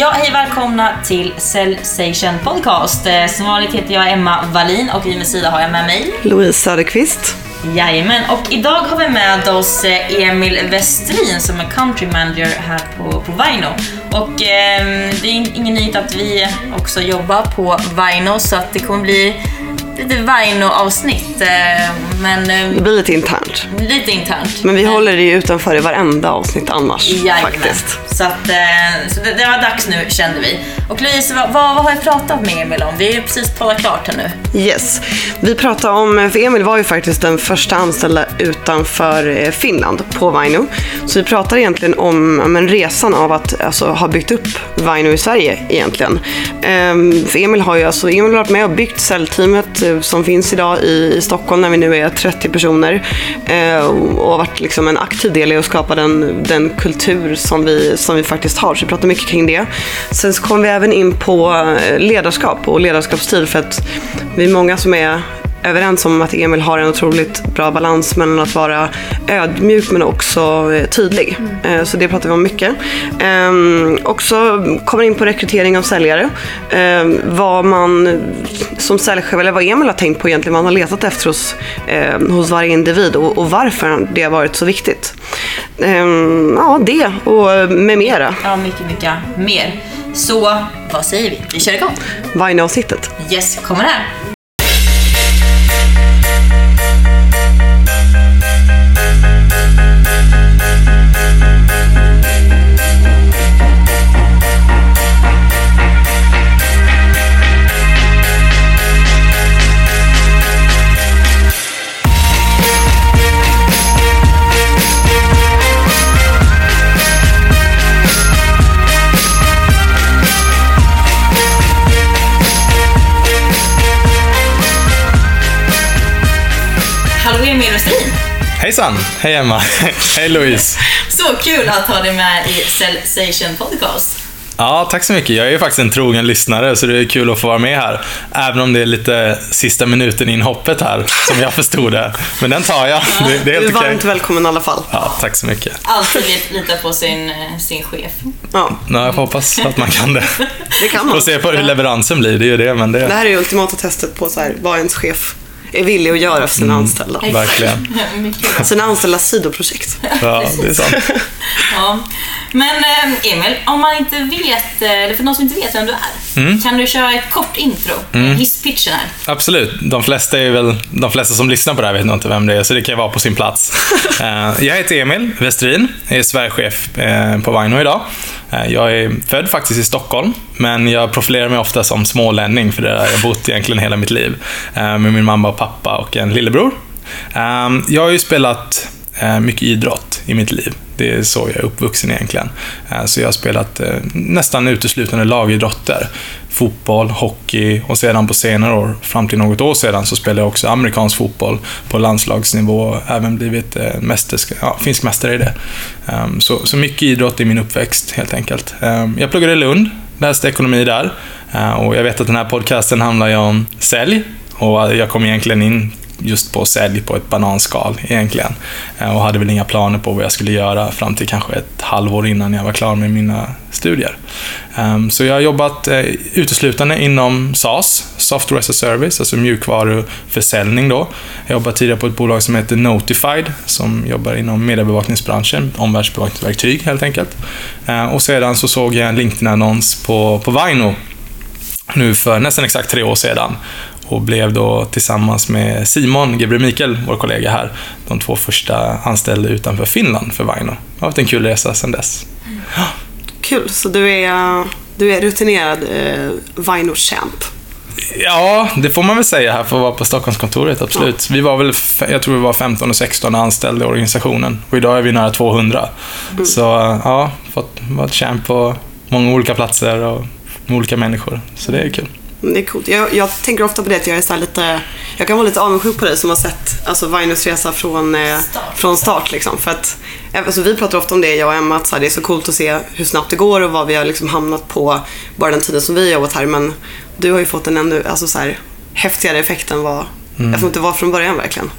Ja, hej välkomna till Cellsation Podcast. Eh, Som vanligt heter jag Emma Wallin och vid min sida har jag med mig Louise Söderqvist. Jajamän, och idag har vi med oss eh, Emil Westrin som är country manager här på, på Vaino. Och ehm, det är in- ingen nyhet att vi också jobbar på Vaino så att det kommer bli lite Vaino-avsnitt. Eh, men Det eh, blir lite internt. lite internt. Men vi håller det ju utanför i varenda avsnitt annars. Jajamän. Faktiskt. Så, att, eh, så det, det var dags nu kände vi. Och Louise, vad, vad, har jag pratat med Emil om? Vi har ju precis talat klart här nu. Yes. Vi pratade om, eh, för Emil var ju faktiskt den första anställda utanför eh, Finland på Vaino. Så vi pratar egentligen om men, resan av att alltså, ha byggt upp Vaino i Sverige egentligen. Ehm, för Emil har ju alltså, Emil har varit med och byggt säljteamet som finns idag i, i Stockholm när vi nu är 30 personer. Ehm, och har varit liksom en aktiv del i att skapa den, den kultur som vi, som som vi faktiskt har. Så vi pratar mycket kring det. Sen så kommer vi även in på eh, ledarskap och ledarskapsstil för att vi är många som är överens om att Emil har en otroligt bra balans mellan att vara ödmjuk men också eh, tydlig. Eh, Så det pratar vi om mycket. Ehm, Också kommer in på rekrytering av säljare. Ehm, Vad man som säljchef, eller vad Emil har tänkt på egentligen, vad han har letat efter hos, eh, hos varje individ och, och varför det har varit så viktigt. Ehm, Ja, det och med mera. Ja, mycket, mycket mer. Så vad säger vi? Vi kör igång. Vine-avsnittet. Yes, kommer här. Hejsan! Hej Emma! Hej Louise! Så kul att ha dig med i Cellsation Podcast. Ja, tack så mycket. Jag är ju faktiskt en trogen lyssnare, så det är kul att få vara med här. Även om det är lite sista minuten in hoppet här, som jag förstod det. Men den tar jag. Det, det är Du är helt okej. varmt välkommen i alla fall. Ja, tack så mycket. Alltid lit- lita på sin, eh, sin chef. Ja, Ja, jag hoppas att man kan det. det kan man. Får se på hur leveransen blir, det är ju det, men Det det... här är ju ultimata testet på så här, vad ens chef är villig att göra för sina anställda. Verkligen. Sina anställdas sidoprojekt. Ja, det är sant. Ja. Men eh, Emil, om man inte vet, eh, eller för någon som inte vet vem du är, Mm. kan du köra ett kort intro? Hisspitchen här. Absolut. De flesta, är väl, de flesta som lyssnar på det här vet nog inte vem det är, så det kan vara på sin plats. Eh, jag heter Emil Westrin, jag är Sverigechef på Vaino idag. Eh, jag är född faktiskt i Stockholm, men jag profilerar mig ofta som smålänning, för det har jag bott egentligen hela mitt liv. Eh, med min mamma och pappa och en lillebror. Eh, jag har ju spelat Eh, mycket idrott i mitt liv. Det är så jag är uppvuxen egentligen. Eh, så jag har spelat eh, nästan uteslutande lagidrotter. Fotboll, hockey och sedan på senare år, fram till något år sedan, så spelade jag också amerikansk fotboll på landslagsnivå och även blivit mästersk- ja, finsk mästare i det. Ehm, så, så mycket idrott i min uppväxt, helt enkelt. Ehm, jag pluggade i Lund, läste ekonomi där. Och jag vet att den här podcasten handlar ju om sälj och jag kom egentligen in just på sälj på ett bananskal egentligen. Eh, och hade väl inga planer på vad jag skulle göra fram till kanske ett halvår innan jag var klar med mina studier. Ehm, så jag har jobbat eh, uteslutande inom SaaS, Software as a Service, alltså mjukvaruförsäljning då. Jag jobbade tidigare på ett bolag som heter Notified, som jobbar inom mediebevakningsbranschen, omvärldsbevakningsverktyg helt enkelt. Eh, och sedan så såg jag en LinkedIn-annons på, på Vaino nu för nästan exakt tre år sedan och blev då tillsammans med Simon Gebre Mikael, vår kollega här, de två första anställda utanför Finland för Vaino. Det har varit en kul resa sedan dess. Kul, så du är, du är rutinerad eh, Vino-champ. Ja, det får man väl säga här för att vara på Stockholmskontoret, absolut. Vi var väl, jag tror vi var 15 och 16 anställda i organisationen och idag är vi nära 200. Så ja, fått vara champ på många olika platser och med olika människor. Så det är kul. Det är coolt. Jag, jag tänker ofta på det att jag är så här lite, jag kan vara lite avundsjuk på dig som har sett alltså, Vinos resa från, eh, Start. från start. Liksom. För att, eh, alltså, vi pratar ofta om det, jag och Emma, att så här, det är så coolt att se hur snabbt det går och vad vi har liksom hamnat på bara den tiden som vi har jobbat här. Men du har ju fått en ännu alltså, så här, häftigare effekt än vad jag tror inte det var från början verkligen.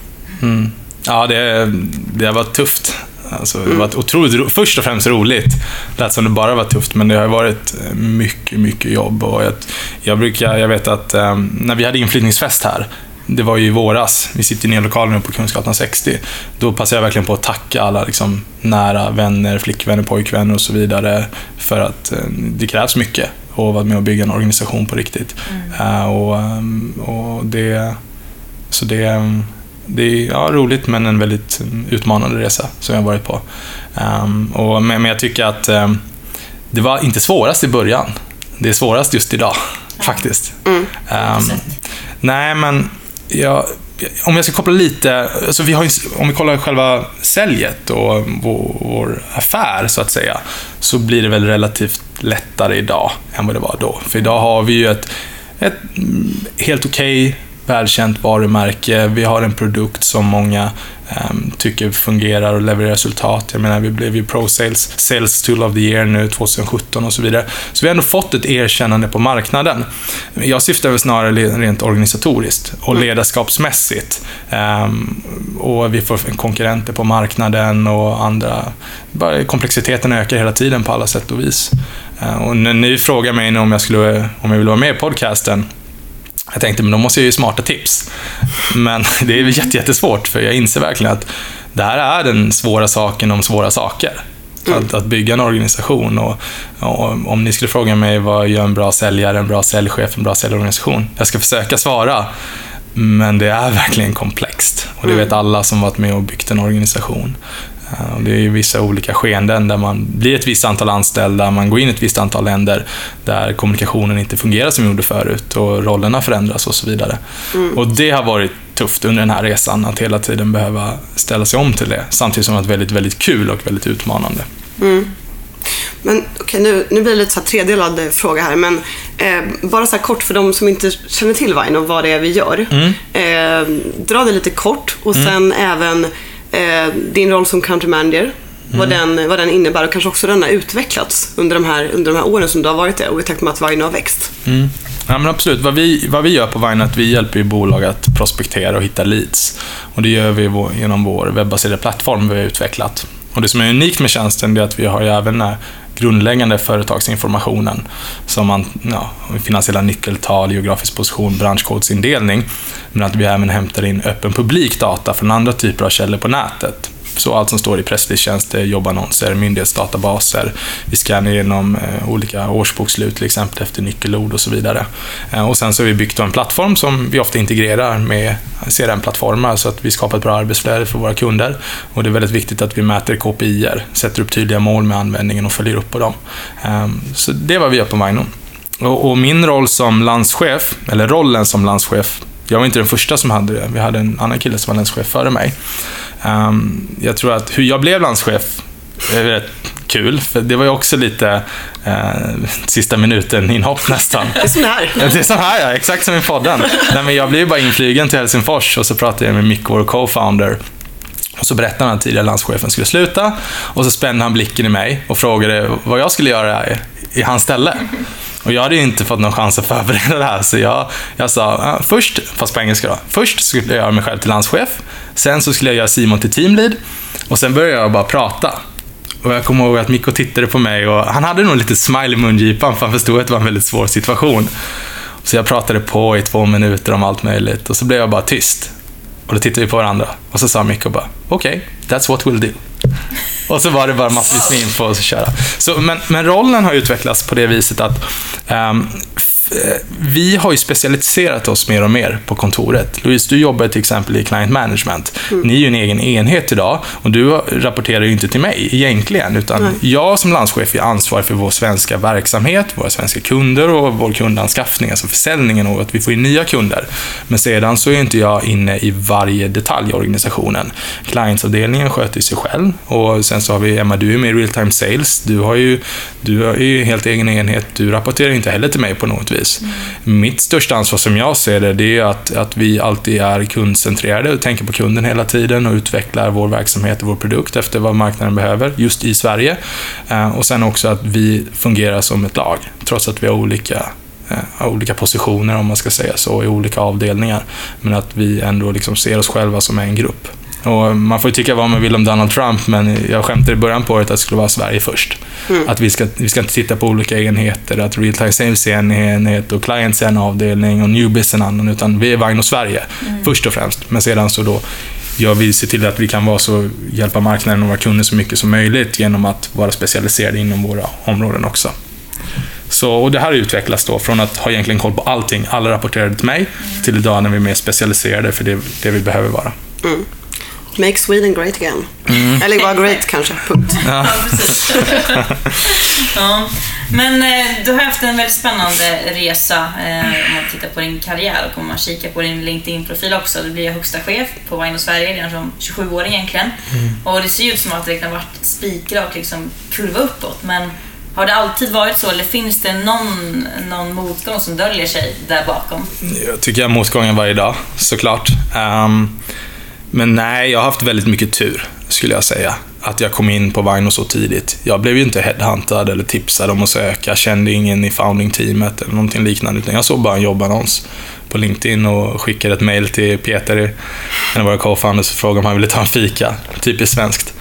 Mm. Ja, det, det har varit tufft Alltså, det har varit otroligt, ro- först och främst roligt. Det lät som det bara var tufft, men det har varit eh, mycket, mycket jobb. Och jag, jag, brukar, jag vet att eh, när vi hade inflyttningsfest här, det var ju i våras, vi sitter i nya nu på Kungsgatan 60. Då passade jag verkligen på att tacka alla liksom, nära vänner, flickvänner, pojkvänner och så vidare. För att eh, det krävs mycket att vara med och bygga en organisation på riktigt. Eh, och, ehm, och det, så det, ehm, det är ja, roligt men en väldigt mm, utmanande resa som jag har varit på. Ehm, och, men, jag tycker att ehm, det var inte svårast i början. Det är svårast just idag, faktiskt. Ehm, nej, men jag, om jag ska koppla lite, alltså vi har om vi kollar själva säljet och vår, vår affär så att säga, så blir det väl relativt lättare idag än vad det var då. För idag har vi ju ett, ett mm, helt okej, välkänt varumärke. Vi har en produkt som många ehm, tycker fungerar och levererar resultat. Jag menar, vi blev ju Pro Sales, Sales Tool of the Year nu 2017 och så vidare. Så vi har ändå fått ett erkännande på marknaden. Jag syftar väl snarare rent organisatoriskt och ledarskapsmässigt. Ehm, och vi får konkurrenter på marknaden och andra. Bara komplexiteten ökar hela tiden på alla sätt och vis. Ehm, och när ni frågar mig om jag, skulle, om jag vill vara med i podcasten jag tänkte, men då måste jag ju smarta tips. Men det är jätte- jättesvårt, för jag inser verkligen att det här är den svåra saken om svåra saker. Att, att bygga en organisation. Och, och om ni skulle fråga mig vad gör en bra säljare, en bra säljchef, en bra säljorganisation? Jag ska försöka svara, men det är verkligen komplext. Och det vet alla som varit med och byggt en organisation. Eh, Det är ju vissa olika skeenden där man blir ett visst antal anställda, man går in i ett visst antal länder där kommunikationen inte fungerar som den gjorde förut och rollerna förändras och så vidare. Och det har varit tufft under den här resan att hela tiden behöva ställa sig om till det. Samtidigt som det har varit väldigt, väldigt kul och väldigt utmanande. Men okej, nu, nu blir det lite så här tredelad fråga här. Men eh, bara så kort för de som inte känner till Vine och vad det är vi gör. Eh, dra det lite kort och sen även eh, din roll som country manager. Vad, den, vad den innebär och kanske också den har utvecklats under de, här, under de här åren som du har varit det och i takt med att Vine har växt. Mm. Ja, men absolut. Vad vi, vad vi gör på Vine är att vi hjälper bolag att prospektera och hitta leads. Och det gör vi genom vår webbaserade plattform vi har utvecklat. Och det som är unikt med tjänsten är att vi har ju även grundläggande företagsinformationen som man, ja, finansiella nyckeltal, geografisk position, branschkodsindelning. Men att vi även hämtar in öppen publik data från andra typer av källor på nätet. Så allt som står i presslisttjänster, jobbannonser, myndighetsdatabaser. Vi scannar igenom eh, olika årsbokslut till exempel efter nyckelord och så vidare. Eh, och sen så har vi byggt en plattform som vi ofta integrerar med CRM-plattformar så alltså att vi skapar ett bra arbetsflöde för våra kunder. Och det är väldigt viktigt att vi mäter KPI-er, sätter upp tydliga mål med användningen och följer upp på dem. Ehm, så det är vad vi gör på Vino. Och, och min roll som landschef, eller rollen som landschef, jag var inte den första som hade det. Vi hade en annan kille som var landschef före mig. Um, jag tror att hur jag blev landschef är rätt kul, för det var ju också lite eh, sista minuten inhopp nästan. Det är som här. Det är som här ja, exakt som i podden. Nej, men jag blev ju bara inflygen till Helsingfors och så pratade jag med Micke, vår co-founder. Och så berättade han att tidigare landschefen skulle sluta och så spände han blicken i mig och frågade vad jag skulle göra i, i hans ställe. Och jag hade ju inte fått någon chans att förbereda det här, så jag, jag sa först, fast på engelska då, först skulle jag göra mig själv till landschef, sen så skulle jag göra Simon till teamlead och sen började jag bara prata. Och jag kommer ihåg att Mikko tittade på mig och han hade nog lite smile i mungipan för han förstod att det var en väldigt svår situation. Så jag pratade på i två minuter om allt möjligt och så blev jag bara tyst. Och då tittade vi på varandra och så sa Mikko bara okej, okay, that's what we'll do. Och så var det bara massvis med info och så köra. Så, men, men rollen har utvecklats på det viset att um, vi har ju specialiserat oss mer och mer på kontoret. Louise, du jobbar till exempel i client management. Ni är ju en egen enhet idag och du rapporterar ju inte till mig egentligen, utan jag som landschef är ansvarig för vår svenska verksamhet, våra svenska kunder och vår kundanskaffning, alltså försäljningen och att vi får in nya kunder. Men sedan så är inte jag inne i varje detalj i organisationen. Clientsavdelningen sköter sig själv och sen så har vi Emma, du är med i Real Time Sales. Du har ju, du är ju helt egen enhet. Du rapporterar inte heller till mig på något vis. Mitt största ansvar som jag ser det, det är att, att vi alltid är kundcentrerade och tänker på kunden hela tiden och utvecklar vår verksamhet och vår produkt efter vad marknaden behöver, just i Sverige. Eh, och sen också att vi fungerar som ett lag, trots att vi har olika eh, har olika positioner om man ska säga så, i olika avdelningar. Men att vi ändå liksom ser oss själva som en grupp. Och man får ju tycka vad man vill om Donald Trump, men jag skämtade i början på året att det skulle vara Sverige först. Att vi ska, vi ska inte titta på olika enheter, att Real Time Sales är en enhet och Clients är en avdelning och Newbiz en annan, utan vi är Vine Sverige först och främst. Men sedan så då gör vi ser till att vi kan vara så, hjälpa marknaden och våra kunder så mycket som möjligt genom att vara specialiserade inom våra områden också. Så, och det här har utvecklats då från att ha egentligen koll på allting, alla rapporterade till mig, till idag när vi är mer specialiserade för det, det vi behöver vara. Make Sweden great again. Mm. Eller bara great kanske, punkt. Ja, precis. ja. Men eh, du har haft en väldigt spännande resa eh, om man tittar på din karriär och om man kikar på din LinkedIn-profil också. Du blir högsta chef på Vino Sverige redan som 27-åring egentligen. Och det ser ju ut som att det kan ha varit spikrak liksom, kurva uppåt. Men har det alltid varit så eller finns det någon, någon motgång som döljer sig där bakom? Jag tycker jag har motgångar varje dag, såklart. Ehm, men nej, jag har haft väldigt mycket tur, skulle jag säga. Att jag kom in på Vino så tidigt. Jag blev ju inte headhuntad eller tipsad om att söka. Jag kände ingen i founding-teamet eller någonting liknande. Utan jag såg bara en jobbannons på LinkedIn och skickade ett mail till Peter, en av våra co-founders, och frågade om han ville ta en fika. Typiskt svenskt.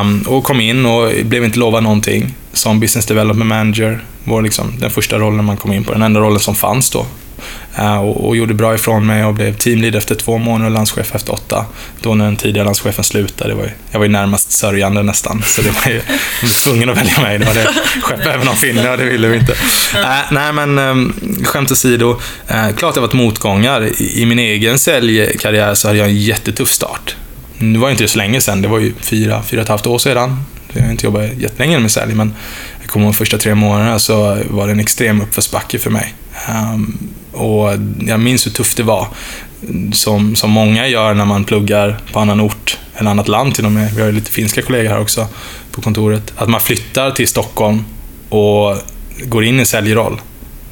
Um, och kom in och blev inte lovad någonting. Som business development manager var liksom den första rollen man kom in på. Den enda rollen som fanns då. Eh, och, och gjorde bra ifrån mig och blev teamlead efter två månader och landschef efter åtta. Då när den tidigare landschefen slutade. Det var ju, jag var ju närmast sörjande nästan, så det var ju, de var tvungna att välja mig. Det var det. Skeppa över någon finne det ville vi inte. Eh, nej, men um, skämt åsido. Uh, klart det har varit motgångar. I, I min egen säljkarriär så hade jag en jättetuff start. Nu var det inte så länge sedan, det var ju fyra, fyra och ett halvt år sedan. Jag har inte jobbat jättelänge med sälj, men jag kommer ihåg de första tre månaderna så var det en extrem uppförsbacke för mig. Um, och jag minns hur tufft det var. Som, som många gör när man pluggar på annan ort, eller annat land till och med. Vi har ju lite finska kollegor här också på kontoret. Att man flyttar till Stockholm och går in i säljroll.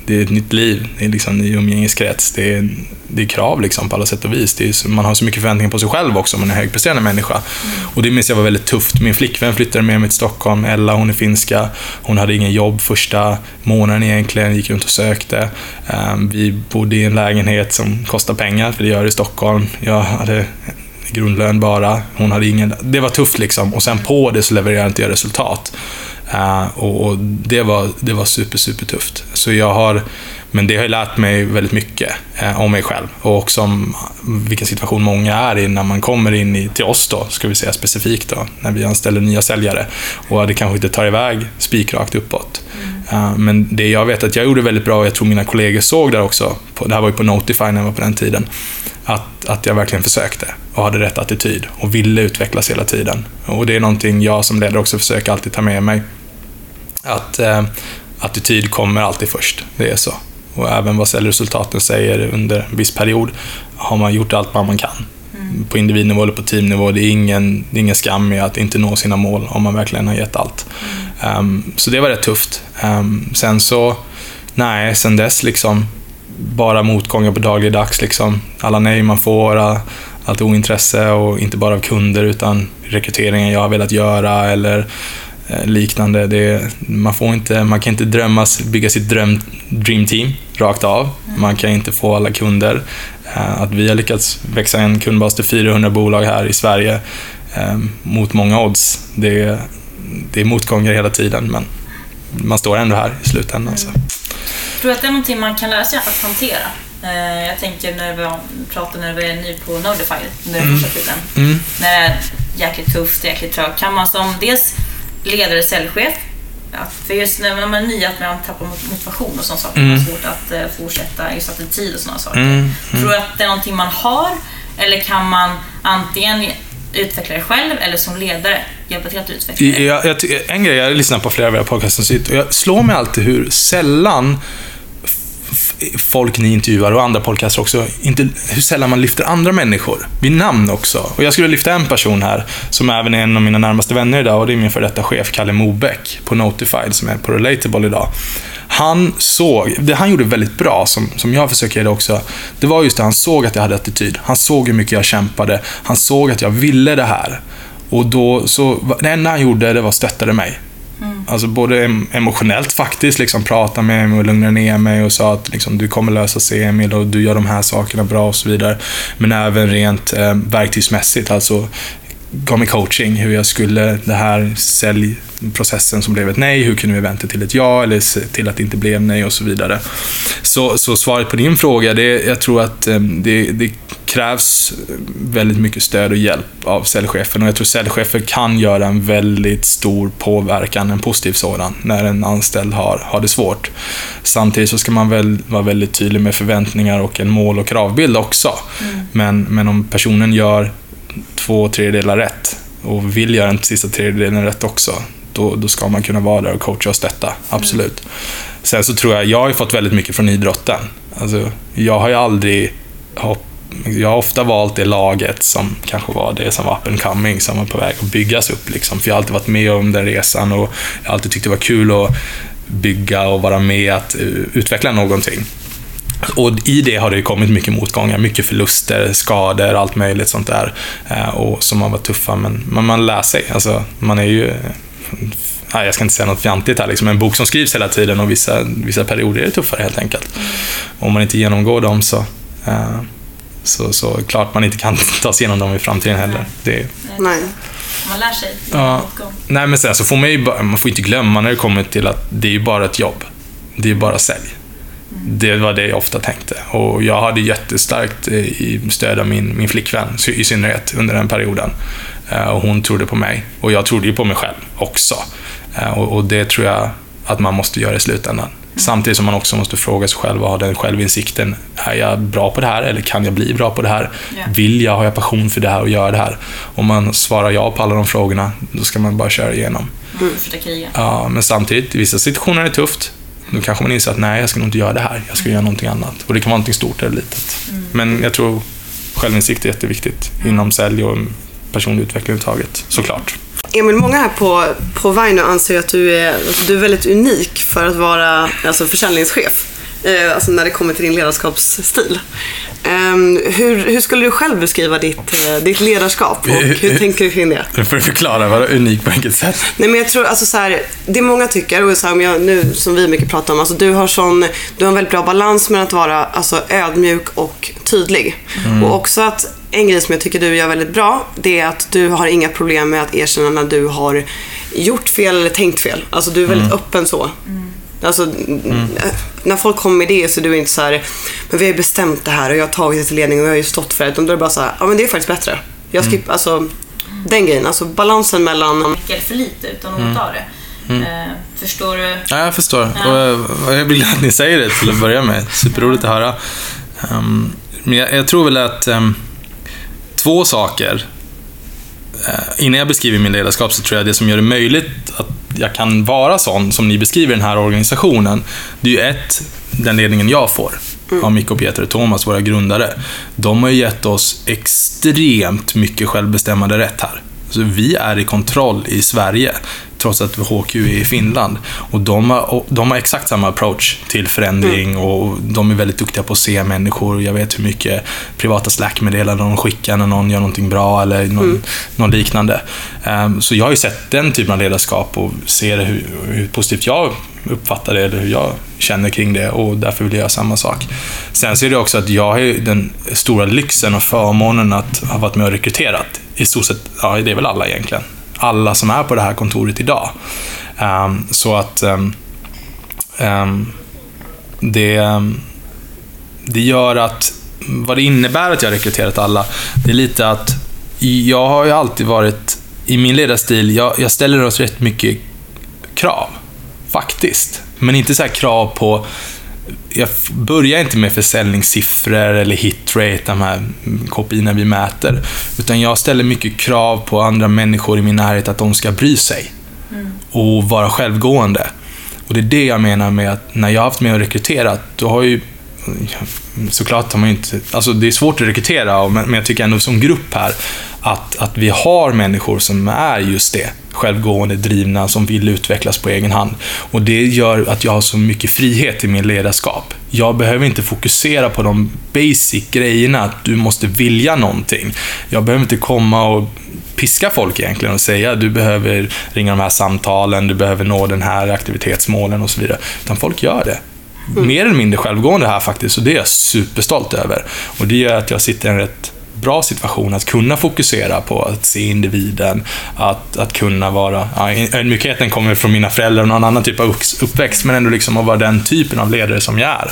Det är ett nytt liv, det är liksom ny umgängeskrets, det är, det är krav liksom på alla sätt och vis. Det är, man har så mycket förväntningar på sig själv också om man är en högpresterande människa. Och det minns jag var väldigt tufft. Min flickvän flyttade med mig till Stockholm, Ella, hon är finska. Hon hade ingen jobb första månaden egentligen, gick runt och sökte. Ehm, vi bodde i en lägenhet som kostar pengar, för det gör det i Stockholm. Jag hade grundlön bara, hon hade ingen... Det var tufft liksom. Och sen på det så levererade inte jag resultat. Uh, och, och, det var, det var super, super tufft. Så jag har, men det har lärt mig väldigt mycket uh, om mig själv och också om vilken situation många är i när man kommer in i, till oss då, ska vi säga specifikt då, när vi anställer nya säljare och det kanske inte tar iväg spikrakt uppåt. Uh, men det jag vet att jag gjorde väldigt bra och jag tror mina kollegor såg där också, på, det här var ju på Notify när jag var på den tiden, att, att jag verkligen försökte och hade rätt attityd och ville utvecklas hela tiden. Och det är någonting jag som ledare också försöker alltid ta med mig. Att eh, attityd kommer alltid först, det är så. Och även vad säljresultaten säger under en viss period har man gjort allt vad man kan. Mm. På individnivå eller på teamnivå, det är ingen, det är ingen skam i att inte nå sina mål om man verkligen har gett allt. Mm. Um, så det var rätt tufft. Um, sen så, nej, sen dess liksom bara motgångar på dagligdags. Liksom. Alla nej man får, allt ointresse och inte bara av kunder utan rekryteringen jag har velat göra eller liknande. Det, man, får inte, man kan inte drömmas, bygga sitt dröm, dream team rakt av. Man kan inte få alla kunder. Att vi har lyckats växa en kundbas till 400 bolag här i Sverige mot många odds, det, det är motgångar hela tiden men man står ändå här i slutändan. Så. Tror du att det är någonting man kan lära sig att hantera? Jag tänker när vi pratade när du var ny på Notify, under den första tiden. Mm. När det är jäkligt tufft, jäkligt trögt. Kan man som dels ledare, säljchef, att för just när man är ny, att man tappar motivation och sådana saker. Mm. Man har svårt att uh, fortsätta, just attityd och sådana saker. Mm. Mm. Tror du att det är någonting man har? Eller kan man antingen utveckla det själv eller som ledare hjälpa till att utveckla det? Jag, jag, en grej, jag lyssnar på flera av era podcasts och jag slår mig alltid hur sällan folk ni intervjuar och andra podcaster också, inte, hur sällan man lyfter andra människor vid namn också. Och jag skulle lyfta en person här, som även är en av mina närmaste vänner idag, och det är min före detta chef, Kalle Mobeck, på Notified, som är på Relatable idag. Han såg, det han gjorde väldigt bra, som, som jag försöker göra också, det var just det, han såg att jag hade attityd. Han såg hur mycket jag kämpade. Han såg att jag ville det här. Och då, så, det enda han gjorde, det var att stöttade mig. Alltså både emotionellt faktiskt, liksom prata med mig och lugna ner mig och sa att liksom, du kommer lösa sig Emil och du gör de här sakerna bra och så vidare. Men även rent eh, verktygsmässigt, alltså gav mig coaching, hur jag skulle, det här säljprocessen som blev ett nej, hur kunde vi vänta till ett ja eller se till att det inte blev nej och så vidare. Så, så svaret på din fråga, det, jag tror att eh, det, det krävs väldigt mycket stöd och hjälp av säljchefen och jag tror säljchefer kan göra en väldigt stor påverkan, en positiv sådan, när en anställd har, har det svårt. Samtidigt så ska man väl vara väldigt tydlig med förväntningar och en mål och kravbild också. Men, men om personen gör två tredjedelar rätt och vill göra den sista tredjedelen rätt också, då, då ska man kunna vara där och coacha och stötta. Absolut. Sen så tror jag, jag har ju fått väldigt mycket från idrotten. Alltså, jag har ju aldrig hopp, jag har ofta valt det laget som kanske var det som var up and coming, som var på väg att byggas upp. Liksom. För jag har alltid varit med om den resan och jag har alltid tyckt det var kul att bygga och vara med att eh, utveckla någonting. Och i det har det ju kommit mycket motgångar, mycket förluster, skador, allt möjligt sånt där. Eh, och som har varit tuffa, men man, man lär sig. Alltså, man är ju... Nej, jag ska inte säga något fjantigt här, liksom en bok som skrivs hela tiden och vissa, vissa perioder är det tuffare helt enkelt. Om man inte genomgår dem så, eh, så, så klart man inte kan ta sig igenom dem i framtiden heller. Det, Nej. Man lär sig. Ja. Nej, men sen så får man ju bara, man får inte glömma när det kommer till att det är ju bara ett jobb. Det är ju bara sälj. Det var det jag ofta tänkte. Och jag hade jättestarkt eh, stöd av min, min flickvän, i synnerhet under den perioden. Eh, Och hon trodde på mig. Och jag trodde ju på mig själv också. Eh, Och, och det tror jag att man måste göra i slutändan. Samtidigt som man också måste fråga sig själv och ha den självinsikten. Är jag bra på det här eller kan jag bli bra på det här? Ja. Vill jag, har jag passion för det här och göra det här? Om man svarar ja på alla de frågorna, då ska man bara köra igenom. Kriga. Ja, men samtidigt, i vissa situationer är det tufft. Då kanske man inser att nej, jag ska nog inte göra det här. Jag ska göra någonting annat. Och det kan vara någonting stort eller litet. Men jag tror självinsikt är jätteviktigt inom sälj och personlig utveckling överhuvudtaget, såklart. Emil, många här på, på Vaino anser att du är, att du är väldigt unik för att vara alltså, försäljningschef. Eh, alltså när det kommer till din ledarskapsstil. Ehm, hur, hur skulle du själv beskriva ditt, eh, ditt ledarskap och hur tänker du kring det? Nu får du förklara, vad unik på vilket sätt? Nej men jag tror, alltså så här, det många tycker, och så här, om jag, nu som vi mycket pratar om, alltså du har sån, du har en väldigt bra balans mellan att vara alltså, ödmjuk och tydlig. Och också att en grej som jag tycker du gör väldigt bra, det är att du har inga problem med att erkänna när du har gjort fel eller tänkt fel. Alltså du är väldigt öppen så. Alltså, När folk kommer med det så är du inte så här, men vi har ju bestämt det här och jag har tagit det till ledning och jag har ju stått för det. Utan då är det bara så här, ja men det är faktiskt bättre. Jag skippar, alltså den grejen. Alltså balansen mellan Eller för lite utan att ta det. Eh, förstår du? Ja, jag förstår. Jag- och jag blir glad att ni säger det till att börja med. Superroligt att höra. Ehm, men jag, jag tror väl att ehm, två saker. Eh, innan jag beskriver min ledarskap så tror jag det som gör det möjligt att jag kan vara sån som ni beskriver i den här organisationen. Det är ju ett, den ledningen jag får av Micke och Peter och Thomas, våra grundare. De har ju gett oss extremt mycket självbestämmande rätt här. Så vi är i kontroll i Sverige, trots att HQ är i Finland. Och de har, och de har exakt samma approach till förändring och de är väldigt duktiga på att se människor. Jag vet hur mycket privata Slack-meddelanden de skickar när någon gör någonting bra eller någon, någon liknande. Ehm, Så jag har ju sett den typen av ledarskap och ser hur, hur positivt jag uppfattar det eller hur jag känner kring det och därför vill jag göra samma sak. Sen så är det också att jag har den stora lyxen och förmånen att ha varit med och rekryterat. I stort sett, ja det är väl alla egentligen. Alla som är på det här kontoret idag. Um, så att um, um, det, det gör att, vad det innebär att jag har rekryterat alla, det är lite att jag har ju alltid varit, i min ledarstil, jag, jag ställer oss rätt mycket krav. Faktiskt. Men inte så här krav på... Jag börjar inte med försäljningssiffror eller hitrate, de här KPIerna vi mäter. Utan jag ställer mycket krav på andra människor i min närhet att de ska bry sig. Och vara självgående. Och det är det jag menar med att när jag har haft med och rekryterat, då har ju såklart har man ju inte, alltså det är svårt att rekrytera, men jag tycker ändå som grupp här att, att vi har människor som är just det, självgående, drivna, som vill utvecklas på egen hand. Och det gör att jag har så mycket frihet i min ledarskap. Jag behöver inte fokusera på de basic grejerna, att du måste vilja någonting. Jag behöver inte komma och piska folk egentligen och säga du behöver ringa de här samtalen, du behöver nå den här aktivitetsmålen och så vidare. Utan folk gör det. Mer eller mindre självgående här faktiskt, och det är jag superstolt över. Och det gör att jag sitter i en rätt bra situation att kunna fokusera på att se individen, att, att kunna vara... Ja, ödmjukheten kommer från mina föräldrar och någon annan typ av uppväxt, men ändå liksom att vara den typen av ledare som jag är.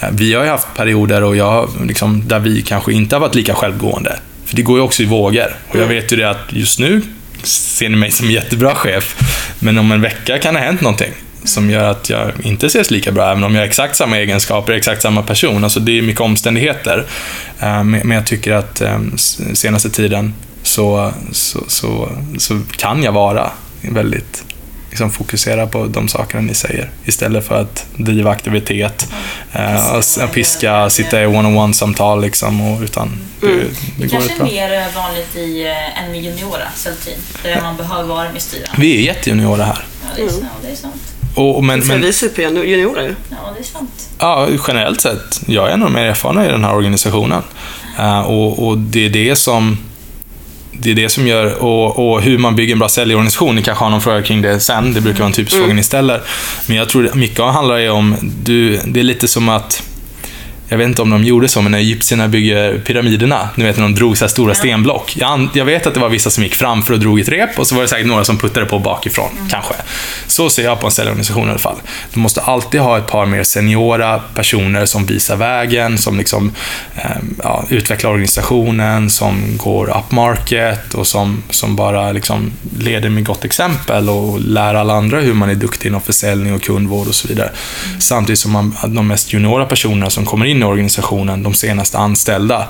Eh, vi har ju haft perioder och jag, liksom, där vi kanske inte har varit lika självgående. För det går ju också i vågor. Och jag vet ju det att just nu ser ni mig som en jättebra chef, men om en vecka kan det ha hänt någonting som gör att jag inte ses lika bra, även om jag har exakt samma egenskaper, exakt samma person. Alltså det är mycket omständigheter. Eh, men jag tycker att eh, senaste tiden så, så, så, så kan jag vara väldigt liksom fokusera på de sakerna ni säger istället för att driva aktivitet, eh, piska, sitta i one-on-one-samtal liksom. Och, utan det, mm. det, det kanske är mer vanligt i eh, än med juniora cellteam, där man behöver vara med styrande. Vi är jättejuniora här. Ja, det är, mm. Och, men, men, vi är superjuniorer ju. Ja, det är sant. Ja, generellt sett. Jag är en av de mer erfarna i den här organisationen. Uh, och, och, det är det som det är det som gör, och, och hur man bygger en bra säljorganisation, ni kanske har någon fråga kring det sen, det brukar vara en typisk mm. fråga ni ställer. Men jag tror mycket handlar om, du, det är lite som att jag vet inte om de gjorde så, men när egyptierna bygger pyramiderna, ni vet när de drog så här stora stenblock. Jag, jag, vet att det var vissa som gick framför och drog ett rep och så var det säkert några som puttade på bakifrån, mm. kanske. Så ser jag på en säljorganisation i alla fall. Du måste alltid ha ett par mer seniora personer som visar vägen, som liksom, eh, ja, utvecklar organisationen, som går upmarket och som, som bara liksom leder med gott exempel och lär alla andra hur man är duktig inom försäljning och kundvård och så vidare. Mm. Samtidigt som man, de mest juniora personerna som kommer in in i organisationen, de senaste anställda,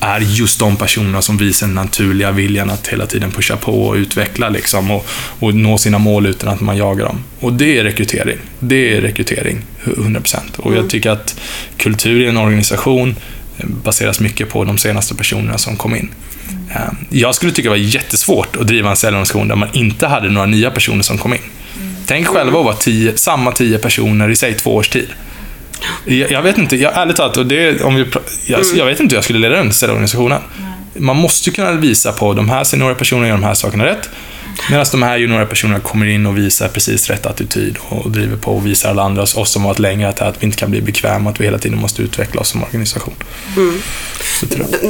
är just de personerna som visar den naturliga viljan att hela tiden pusha på och utveckla liksom, och, och nå sina mål utan att man jagar dem. Och det är rekrytering. Det är rekrytering, 100%. Och jag mm. tycker att kultur i en organisation baseras mycket på de senaste personerna som kom in. Eh, jag skulle tycka det var jättesvårt att driva en säljorganisation där man inte hade några nya personer som kom in. Tänk själva att vara tio, samma tio personer i, säg två års tid. Jag, jag, vet inte, jag, ärligt talat, och det, om vi, jag, mm. jag vet inte hur jag skulle leda den säljorganisationen. Man måste kunna visa på de här seniora personerna gör de här sakerna rätt. Medan de här juniora personerna kommer in och visar precis rätt attityd och driver på och visar alla andra, oss som har varit längre, att, att vi inte kan bli bekväma, att vi hela tiden måste utveckla oss som organisation. Mm.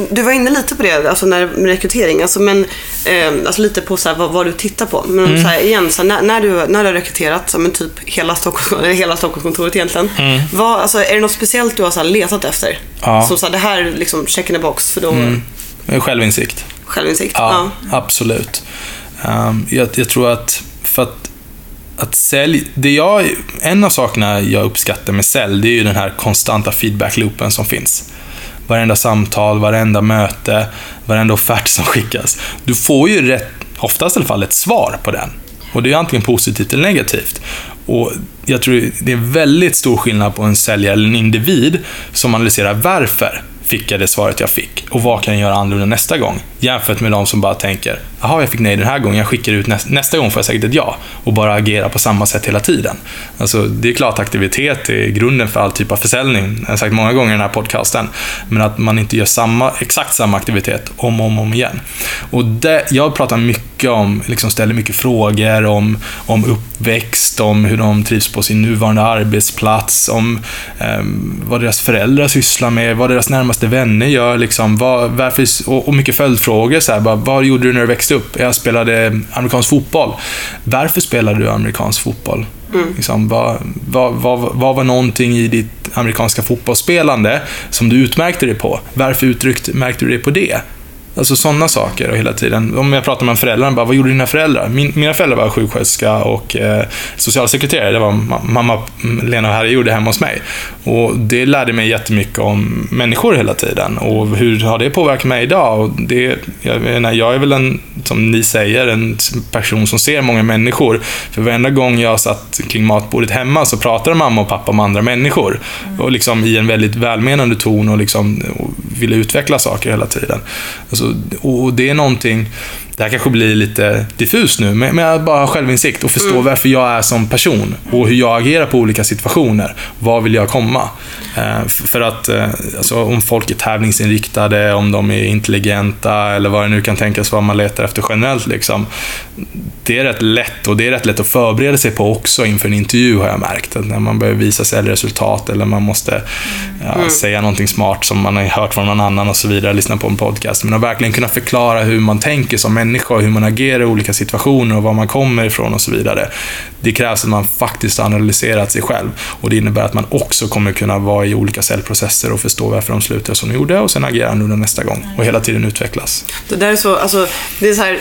Du var inne lite på det, alltså när, med rekrytering, alltså, men, eh, alltså lite på så här, vad, vad, du tittar på. Men mm. så här, igen, så här, när, när, du, när du har rekryterat, så, men typ hela, Stockholm, hela Stockholmskontoret egentligen. Mm. Vad, alltså, är det något speciellt du har så här, letat efter? Ja. Som så här, det här liksom, check in the box, för då... Mm. Självinsikt. Självinsikt? Ja, ja. absolut. Um, jag, jag, tror att för att, att sälj, det jag, en av sakerna jag uppskattar med sälj, det är ju den här konstanta feedback-loopen som finns. Varenda samtal, varenda möte, varenda offert som skickas. Du får ju rätt, oftast i alla fall, ett svar på den. Och det är antingen positivt eller negativt. Och jag tror det är väldigt stor skillnad på en säljare eller en individ som analyserar varför fick jag det svaret jag fick och vad kan jag göra annorlunda nästa gång? Jämfört med de som bara tänker, jaha, jag fick nej den här gången, jag skickar ut nästa, nästa gång får jag säkert ett ja. Och bara agera på samma sätt hela tiden. Alltså, det är klart aktivitet är grunden för all typ av försäljning. Jag har sagt många gånger i den här podcasten. Men att man inte gör samma, exakt samma aktivitet om och om, om igen. Och det, jag pratar mycket om, liksom ställer mycket frågor om, om uppväxt, om hur de trivs på sin nuvarande arbetsplats, om eh, vad deras föräldrar sysslar med, vad deras närmaste vänner gör, liksom, vad, varför, och, och mycket följdfrågor. Så här, bara, vad gjorde du när du växte upp? Jag spelade amerikansk fotboll. Varför spelade du amerikansk fotboll? Mm. Liksom, vad, vad, vad, vad var någonting i ditt amerikanska fotbollsspelande som du utmärkte dig på? Varför utmärkte du dig på det? Alltså sådana saker och hela tiden. Om jag pratar med föräldrarna, bara, vad gjorde dina föräldrar? Min, mina föräldrar var sjuksköterska och eh, socialsekreterare. Det var mamma, Lena och Harry gjorde hemma hos mig. Och det lärde mig jättemycket om människor hela tiden. Och hur har det påverkat mig idag? Och det, jag, menar, jag är väl en, som ni säger, en person som ser många människor. För varenda gång jag satt kring matbordet hemma så pratade mamma och pappa om andra människor. Och liksom i en väldigt välmenande ton och, liksom, och ville utveckla saker hela tiden. Alltså, och det är någonting det här kanske blir lite diffust nu, men, men jag bara har självinsikt och förstå mm. varför jag är som person och hur jag agerar på olika situationer. Var vill jag komma? Eh, för att eh, alltså, om folk är tävlingsinriktade, om de är intelligenta eller vad det nu kan tänkas vara man letar efter generellt. Liksom, det är rätt lätt och det är rätt lätt att förbereda sig på också inför en intervju har jag märkt. Att när man behöver visa säljresultat eller man måste ja, mm. säga någonting smart som man har hört från någon annan och så vidare, lyssna på en podcast. Men att verkligen kunna förklara hur man tänker som människa och hur man agerar i olika situationer och var man kommer ifrån och så vidare. Det krävs att man faktiskt har analyserat sig själv och det innebär att man också kommer kunna vara i olika säljprocesser och förstå varför de slutar som de gjorde och sen agera annorlunda nästa gång och hela tiden utvecklas. Det där är så, alltså, det är så här,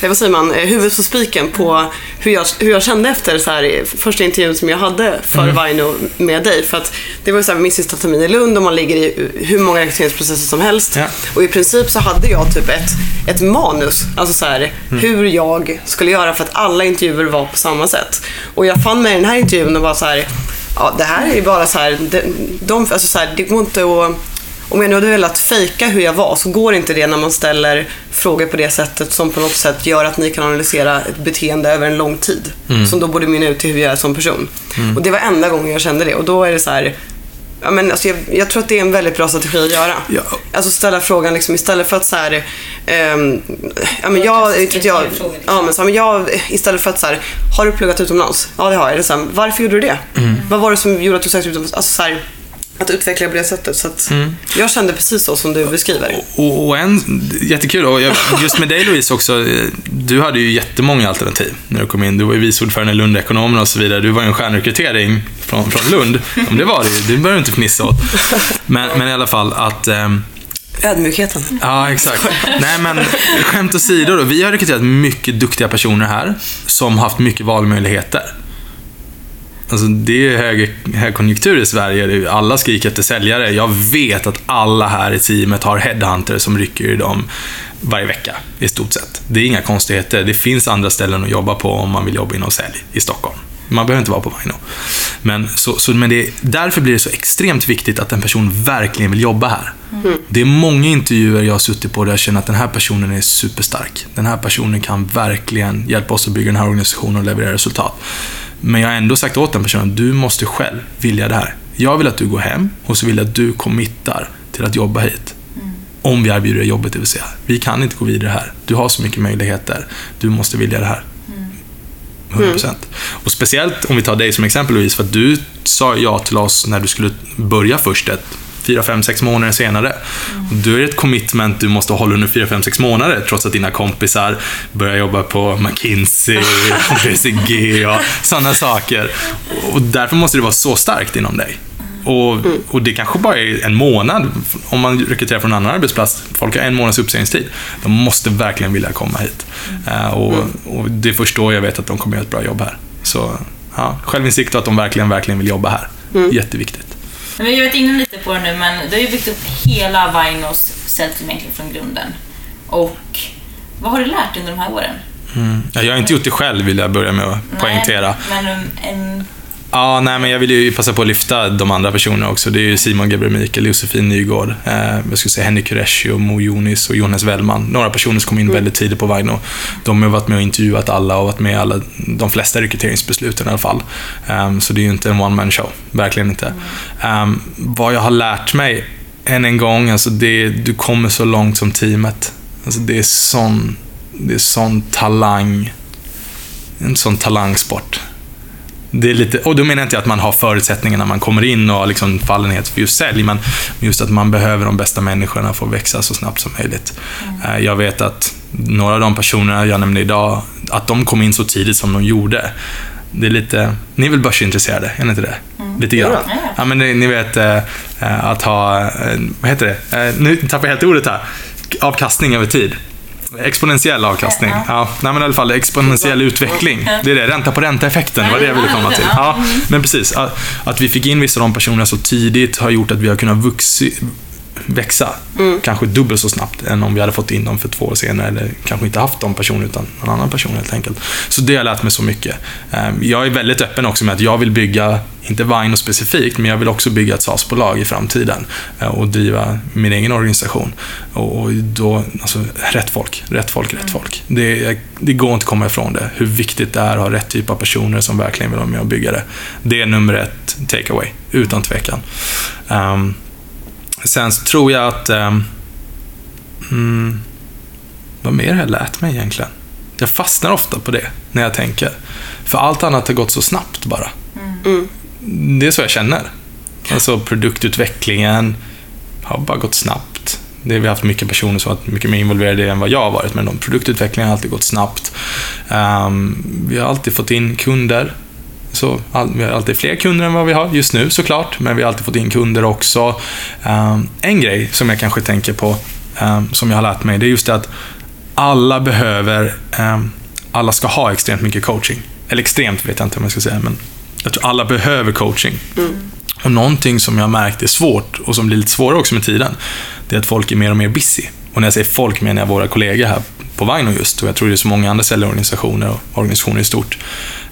vad säger man, huvudet på spiken på hur jag, hur jag kände efter så här, första intervjun som jag hade för mm. Vino med dig. För att det var så här, min sista termin i Lund och man ligger i hur många rekryteringsprocesser som helst. Ja. Och i princip så hade jag typ ett, ett manus, alltså så här, mm. hur jag skulle göra för att alla intervjuer var på samma sätt. Och jag fann mig i den här intervjun och var så här, ja det här är ju bara så här, de, de, alltså så här, det går inte att om jag nu hade velat fejka hur jag var så går inte det när man ställer frågor på det sättet som på något sätt gör att ni kan analysera ett beteende över en lång tid. Mm. Som då borde mynna ut till hur jag är som person. Mm. Och det var enda gången jag kände det och då är det så här, Ja, men alltså jag, jag, tror att det är en väldigt bra strategi att göra. Ja. Alltså ställa frågan liksom, istället för att så här, um, ja, men jag, jag, jag, ja, men så, men jag, istället för att så här, har du pluggat utomlands? Ja, det har jag. Det så här, varför gjorde du det? Mm. Vad var det som gjorde att du sökte utomlands? Alltså, så här, att utveckla på det sättet. Så mm. Jag kände precis så som du beskriver. Och, och en, jättekul, och just med dig Louise också, du hade ju jättemånga alternativ när du kom in. Du var ju vice ordförande i Lund Ekonomerna och så vidare. Du var ju en stjärnrekrytering från, från Lund. Om det var det det behöver du inte fnissa åt. Men, men i alla fall att um, Ödmjukheten. Ja, exakt. Nej, men skämt åsido då. Vi har rekryterat mycket duktiga personer här som har haft mycket valmöjligheter. Alltså det är hög, högkonjunktur i Sverige. Alla skriker efter säljare. Jag vet att alla här i teamet har headhunter som rycker i dem varje vecka, i stort sett. Det är inga konstigheter. Det finns andra ställen att jobba på om man vill jobba inom sälj i Stockholm. Man behöver inte vara på Vaino. Men, så, så, men det, därför blir det så extremt viktigt att en person verkligen vill jobba här. Mm. Det är många intervjuer jag har suttit på där jag känner att den här personen är superstark. Den här personen kan verkligen hjälpa oss att bygga den här organisationen och leverera resultat. Men jag har ändå sagt åt den personen, du måste själv vilja det här. Jag vill att du går hem och så vill jag att du committar till att jobba hit. Mm. Om vi erbjuder dig jobbet, det vill säga. Vi kan inte gå vidare här. Du har så mycket möjligheter. Du måste vilja det här. 100%. Mm. Och speciellt om vi tar dig som exempel Louise, för att du sa ja till oss när du skulle börja först ett fyra, fem, sex månader senare. Mm. Då är det ett commitment du måste hålla under fyra, fem, sex månader trots att dina kompisar börjar jobba på McKinsey, BCG och sådana saker. Och därför måste det vara så starkt inom dig. Och, mm. och, det kanske bara är en månad om man rekryterar från en annan arbetsplats. Folk har en månads uppsägningstid. De måste verkligen vilja komma hit. Uh, och, mm. och, det är först då jag vet att de kommer göra ett bra jobb här. Så ja, självinsikt och att de verkligen, verkligen vill jobba här. Mm. Jätteviktigt. Men vi har varit inne lite på det nu, men du har ju byggt upp hela Vinos sällteam egentligen från grunden. Och vad har du lärt under de här åren? Mm. Jag har inte gjort det själv, vill jag börja med att poängtera. Men en Ja, nej, men jag vill ju passa på att lyfta de andra personerna också. Det är ju Simon Gabriel Mikael, Josefin Nygård, eh, jag skulle säga Henrik Kureshi och Mo Jonis och Jonas Wellman. Några personer som kom in mm. väldigt tidigt på Vaino. De har varit med och intervjuat alla och varit med i alla, de flesta rekryteringsbesluten i alla fall. Um, så det är ju inte en one man show, verkligen inte. Um, vad jag har lärt mig, än en gång, alltså det, du kommer så långt som teamet. Alltså det är sån, det är sån talang, en sån talangsport det är lite, och då menar jag inte att man har förutsättningarna när man kommer in och liksom fallenhet för just sälj, men just att man behöver de bästa människorna för att växa så snabbt som möjligt. Mm. Jag vet att några av de personerna jag nämnde idag, att de kom in så tidigt som de gjorde. Det är lite, ni är väl börsintresserade, är ni inte det? Mm. Lite grann. Ja, ja men ni, ni vet äh, att ha, vad heter det? Nu tappar jag helt ordet här. Avkastning över tid. Exponentiell avkastning. Ja. Nej, men i alla fall exponentiell utveckling. Det är det, ränta på ränta-effekten, var det jag ville komma till. Ja, men precis. Att, att vi fick in vissa av de personerna så tidigt har gjort att vi har kunnat vuxi, växa. Kanske dubbelt så snabbt än om vi hade fått in dem för två år senare eller kanske inte haft de personerna utan någon annan person helt enkelt. Så det har jag lärt mig så mycket. Eh, Jag är väldigt öppen också med att jag vill bygga, inte Vino specifikt, men jag vill också bygga ett SaaS-bolag i framtiden eh, och driva min egen organisation. Och och då, alltså, rätt folk, rätt folk, rätt folk. Det, det går inte att komma ifrån det. Hur viktigt det är att ha rätt typ av personer som verkligen vill vara med och bygga det. Det är nummer ett takeaway, utan tvekan. Um, sen så tror jag att... Um, mm, vad mer har jag lärt mig egentligen? Jag fastnar ofta på det när jag tänker. För allt annat har gått så snabbt bara. Det är så jag känner. Alltså produktutvecklingen har bara gått snabbt. Det, vi har haft mycket personer som har varit mycket mer involverade än vad jag har varit, men de, produktutvecklingen har alltid gått snabbt. Ehm, vi har alltid fått in kunder. Så all, vi har alltid fler kunder än vad vi har just nu såklart, men vi har alltid fått in kunder också. Ehm, en grej som jag kanske tänker på, ehm, som jag har lärt mig, det är just det att alla behöver, ehm, alla ska ha extremt mycket coaching. Eller extremt vet jag inte om jag ska säga, men jag tror alla behöver coaching. Och någonting som jag märkt är svårt och som blir lite svårare också med tiden, det är att folk är mer och mer busy. Och när jag säger folk menar jag våra kollegor här på Vino just, och jag tror det är så många andra säljorganisationer och organisationer i stort.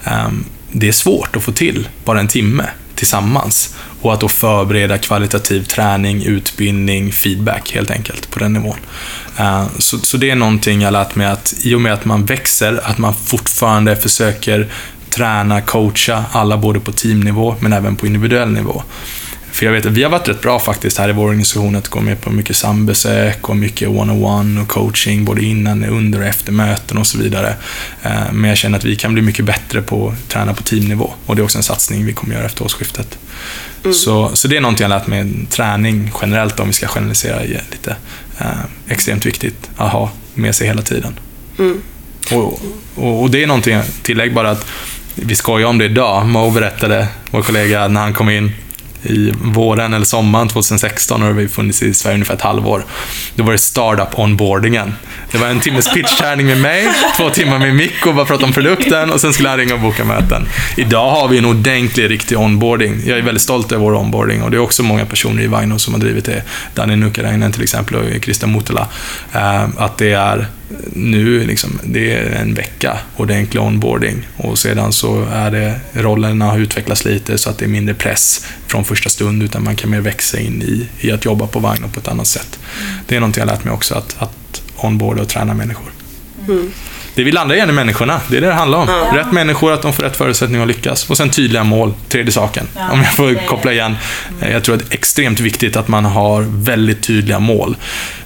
Ehm, det är svårt att få till bara en timme tillsammans och att då förbereda kvalitativ träning, utbildning, feedback helt enkelt på den nivån. Eh, så, så det är någonting jag har lärt mig att i och med att man växer, att man fortfarande försöker träna, coacha alla både på teamnivå men även på individuell nivå. För jag vet att vi har varit rätt bra faktiskt här i vår organisation att gå med på mycket sambesök och mycket one-on-one och coaching både innan, under och efter möten och så vidare. Eh, Men jag känner att vi kan bli mycket bättre på att träna på teamnivå och det är också en satsning vi kommer göra efter årsskiftet. Så, så det är någonting jag lärt mig, träning generellt om vi ska generalisera lite. Eh, extremt viktigt att ha med sig hela tiden. Och, och, och det är någonting, tillägg bara att vi skojar om det idag. Mo berättade, vår kollega, när han kom in i våren eller sommaren 2016 och har vi funnits i Sverige ungefär ett halvår. Då var det startup onboardingen. Det var en timmes pitchträning med mig, två timmar med Mikko, bara prata om produkten och sen skulle han ringa och boka möten. Idag har vi en ordentlig, riktig onboarding. Jag är väldigt stolt över vår onboarding och det är också många personer i Vaino som har drivit det. Danny Nukkarainen till exempel och Krista Mutala. Eh, att det är nu, liksom, det är en vecka ordentlig onboarding och sedan så är det, rollerna har utvecklats lite så att det är mindre press från första stund utan man kan mer växa in i, i att jobba på vagnen på ett annat sätt. Det är någonting jag har lärt mig också, att, att onboarda och träna människor. Mm. Det vi landar igen i människorna, det är det det handlar om. Rätt människor, att de får rätt förutsättningar att lyckas. Och sen tydliga mål, tredje saken. Ja, Om jag får koppla igen. Eh, Jag tror att det är extremt viktigt att man har väldigt tydliga mål.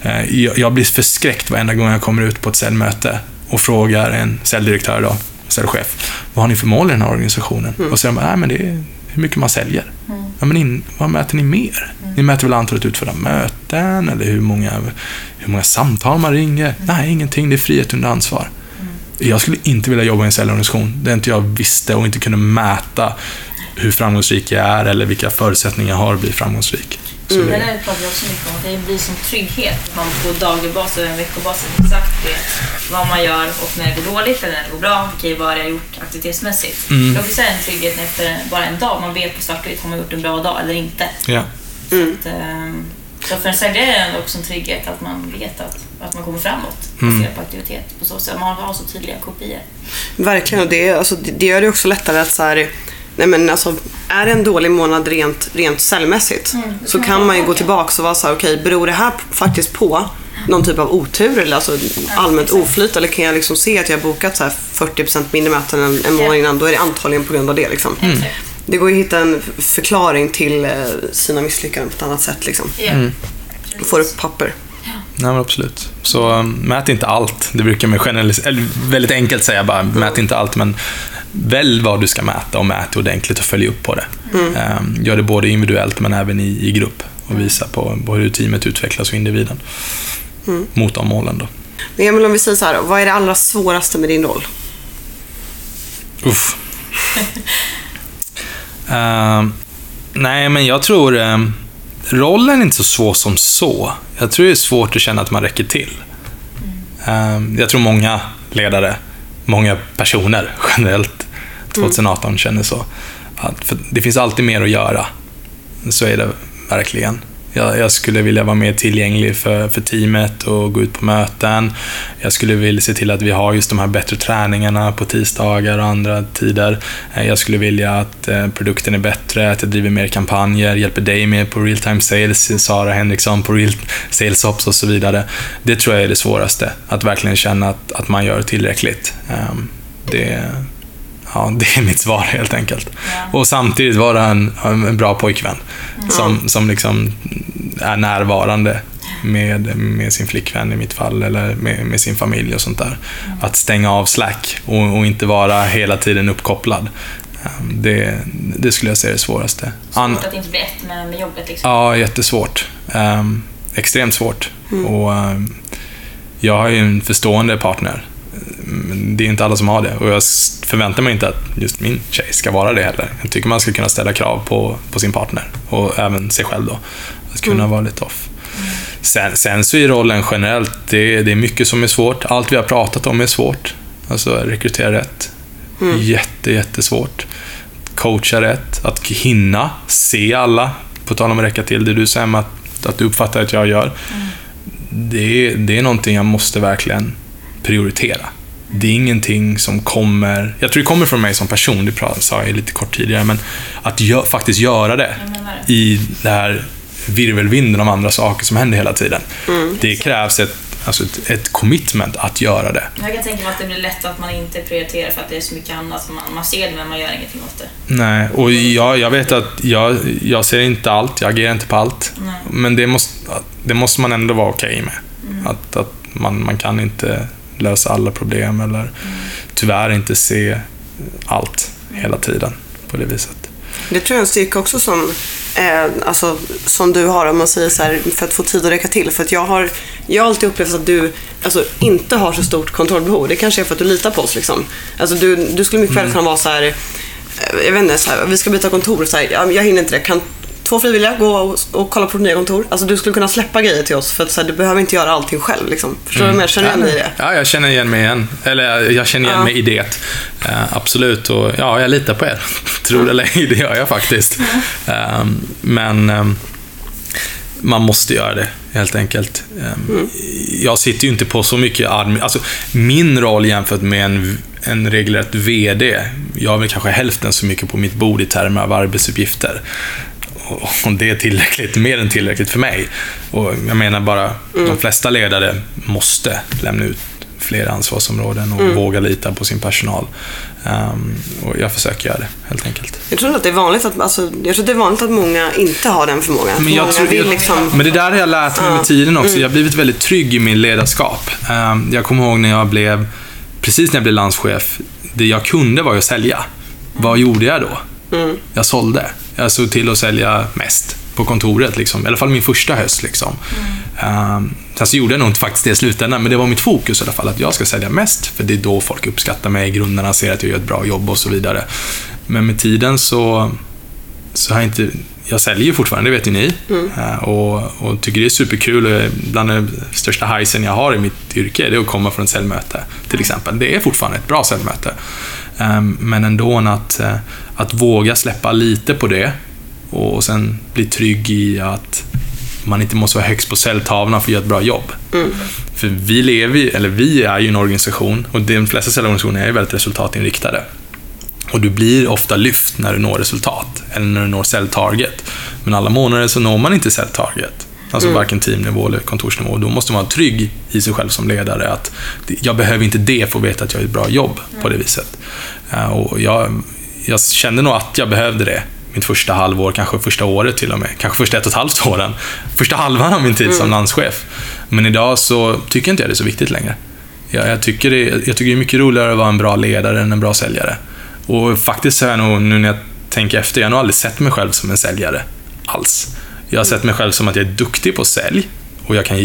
Eh, Jag blir förskräckt varenda gång jag kommer ut på ett säljmöte och frågar en säljdirektör, då, säljchef, vad har ni för mål i den här organisationen? Och så säger de, nej men det är hur mycket man säljer. Ja, men in, vad mäter ni mer? Ni mäter väl antalet utförda möten eller hur många, hur många samtal man ringer? Nej, ingenting. Det är frihet under ansvar. Jag skulle inte vilja jobba i en säljorganisation där inte jag visste och inte kunde mäta hur framgångsrik jag är eller vilka förutsättningar jag har att bli framgångsrik. Så Det det, där pratar vi också mycket om, att det blir som trygghet. Man på daglig basis och en veckobasis exakt vet vad man gör och när det går dåligt eller när det går bra. Okej, vad har jag gjort aktivitetsmässigt? Mm. Det är också en trygghet efter bara en dag. Man vet på svart har man gjort en bra dag eller inte? ja. Att, ehm, så för en säljare är det också en trygghet att man vet att, att man kommer framåt Mm. baserat på aktivitet. På så sätt. Man har så tydliga kopior. Verkligen, och det, alltså, det gör det också lättare att så här, nej men alltså, är det en dålig månad rent, rent säljmässigt så kan man ju gå tillbaka och vara så här, okej, beror det här faktiskt på någon typ av otur eller alltså allmänt oflyt eller kan jag liksom se att jag har bokat så här 40% mindre möten än en månad innan, då är det antagligen på grund av det. Liksom. Exakt. Det går ju att hitta en förklaring till eh, sina misslyckanden på ett annat sätt. Liksom. Ja. Får upp papper. Nej, men absolut. Så um, mät inte allt. Det brukar man generalisera, eller väldigt enkelt säga bara, mät inte allt, men välj vad du ska mäta och mät ordentligt och följ upp på det. Um, gör det både individuellt men även i, i grupp och visa på, på hur teamet utvecklas och individen. Mot de målen då. Men Emil, om vi säger så här, vad är det allra svåraste med din roll? Uff. Ehm, nej, men jag tror ehm, rollen är inte så svår som så. Jag tror det är svårt att känna att man räcker till. Ehm, jag tror många ledare, många personer generellt 2018 känner så. Att, för det finns alltid mer att göra. Så är det verkligen. Jag, jag, skulle vilja vara mer tillgänglig för, för teamet och gå ut på möten. Jag skulle vilja se till att vi har just de här bättre träningarna på tisdagar och andra tider. Eh, jag skulle vilja att eh, produkten är bättre, att jag driver mer kampanjer, hjälper dig med på real time sales, Sara Henriksson på real sales ops och så vidare. Det tror jag är det svåraste, att verkligen känna att, att man gör tillräckligt. Ehm, det, ja, det är mitt svar helt enkelt. Ja. Och samtidigt vara en, en bra pojkvän mm. som, som liksom är närvarande med, med sin flickvän i mitt fall, eller med, med sin familj och sånt där. Mm. Att stänga av Slack och, och, inte vara hela tiden uppkopplad. Ehm, det, det skulle jag säga är det svåraste. Svårt att inte bli ett med, med jobbet? Liksom. Ja, jättesvårt. Um, extremt svårt. Mm. Och, um, jag har ju en förstående partner det är inte alla som har det och jag förväntar mig inte att just min tjej ska vara det heller. Jag tycker man ska kunna ställa krav på, på sin partner och även sig själv då. Att kunna mm. vara lite off. Sen, sen så är rollen generellt, det, det är mycket som är svårt. Allt vi har pratat om är svårt. Alltså rekrytera rätt. Mm. Jätte, jättesvårt. Coacha rätt, att hinna se alla. På tal om att räcka till, det du säger att, att du uppfattar att jag gör. Mm. Det, det är någonting jag måste verkligen prioritera. Det är ingenting som kommer, jag tror det kommer från mig som person, det sa jag lite kort tidigare, men att gö faktiskt göra det i det här virvelvinden av andra saker som händer hela tiden. Mm. Det krävs ett, alltså ett, ett, commitment att göra det. Jag kan tänka mig att det blir lätt att man inte prioriterar för att det är så mycket annat. Man, man ser det men man gör ingenting åt det. Nej, och jag, jag vet att jag, jag ser inte allt, jag agerar inte på allt. Nej. Men det måste, det måste man ändå vara okej okay med. Mm. Att, att man, man kan inte lösa alla problem eller tyvärr inte se allt hela tiden på det viset. Det tror jag är en styrka också som, eh, alltså, som du har om man säger så här, för att få tid att räcka till. För att jag har, jag har alltid upplevt att du alltså, inte har så stort kontrollbehov. Det kanske är för att du litar på oss. Liksom. Alltså, du, du skulle mycket väl mm. kunna vara så här, eh, jag vet inte, så här, vi ska byta kontor. Så här, jag, jag hinner inte det. Kan två frivilliga, gå och, och kolla på nya kontor. Alltså du skulle kunna släppa grejer till oss för att så här, du behöver inte göra allting själv. Liksom. Förstår mm. du vad Känner du igen dig i det? Ja, jag känner igen mig igen. Eller jag känner igen ja. mig i det. Uh, absolut. Och ja, jag litar på er. Tror det eller ej, det gör jag faktiskt. Uh, men um, man måste göra det, helt enkelt. Um, mm. Jag sitter ju inte på så mycket admin... Alltså, min roll jämfört med en, en regelrätt VD, jag har väl kanske hälften så mycket på mitt bord i termer av arbetsuppgifter och det är tillräckligt, mer än tillräckligt för mig. Och jag menar bara, mm. de flesta ledare måste lämna ut fler ansvarsområden och mm. våga lita på sin personal. Um, och jag försöker göra det, helt enkelt. Jag tror att det är vanligt att, alltså, jag tror att, det är vanligt att många inte har den förmågan. Men, jag tror, jag, liksom... men det där har jag lärt mig med tiden också. Mm. Jag har blivit väldigt trygg i min ledarskap. Um, jag kommer ihåg när jag blev, precis när jag blev landschef, det jag kunde var att sälja. Vad gjorde jag då? Mm. Jag sålde. Jag såg till att sälja mest på kontoret, liksom. i alla fall min första höst. Liksom. Mm. Um, sen så gjorde jag nog inte faktiskt det i slutändan, men det var mitt fokus i alla fall, att jag ska sälja mest, för det är då folk uppskattar mig, grundarna ser att jag gör ett bra jobb och så vidare. Men med tiden så, så har jag inte jag säljer ju fortfarande, det vet ju ni. Mm. Uh, och, och, tycker det är superkul. Bland den största hajsen jag har i mitt yrke, det är att komma från ett säljmöte, till exempel. Det är fortfarande ett bra säljmöte. Um, men ändå att, uh, att våga släppa lite på det och sen bli trygg i att man inte måste vara högst på säljtavlan för att göra ett bra jobb. Mm. För vi lever eller vi är ju en organisation och de flesta säljorganisationer är väldigt resultatinriktade. Och du blir ofta lyft när du når resultat, eller när du når säljtarget. Men alla månader så når man inte säljtarget. Alltså mm. varken teamnivå eller kontorsnivå. Då måste man vara trygg i sig själv som ledare. Att jag behöver inte det för att veta att jag gör ett bra jobb på det viset. Eh, och jag, jag kände nog att jag behövde det mitt första halvår, kanske första året till och med. Kanske första ett och ett halvt åren. Första halvan av min tid mm. som landschef. Men idag så tycker inte jag det är så viktigt längre. Jag, jag, tycker det, jag tycker det är mycket roligare att vara en bra ledare än en bra säljare. Och faktiskt har jag nog, nu när jag tänker efter, jag har nog aldrig sett mig själv som en säljare. Alls. Jag har sett mig själv som att jag är duktig på sälj och jag kan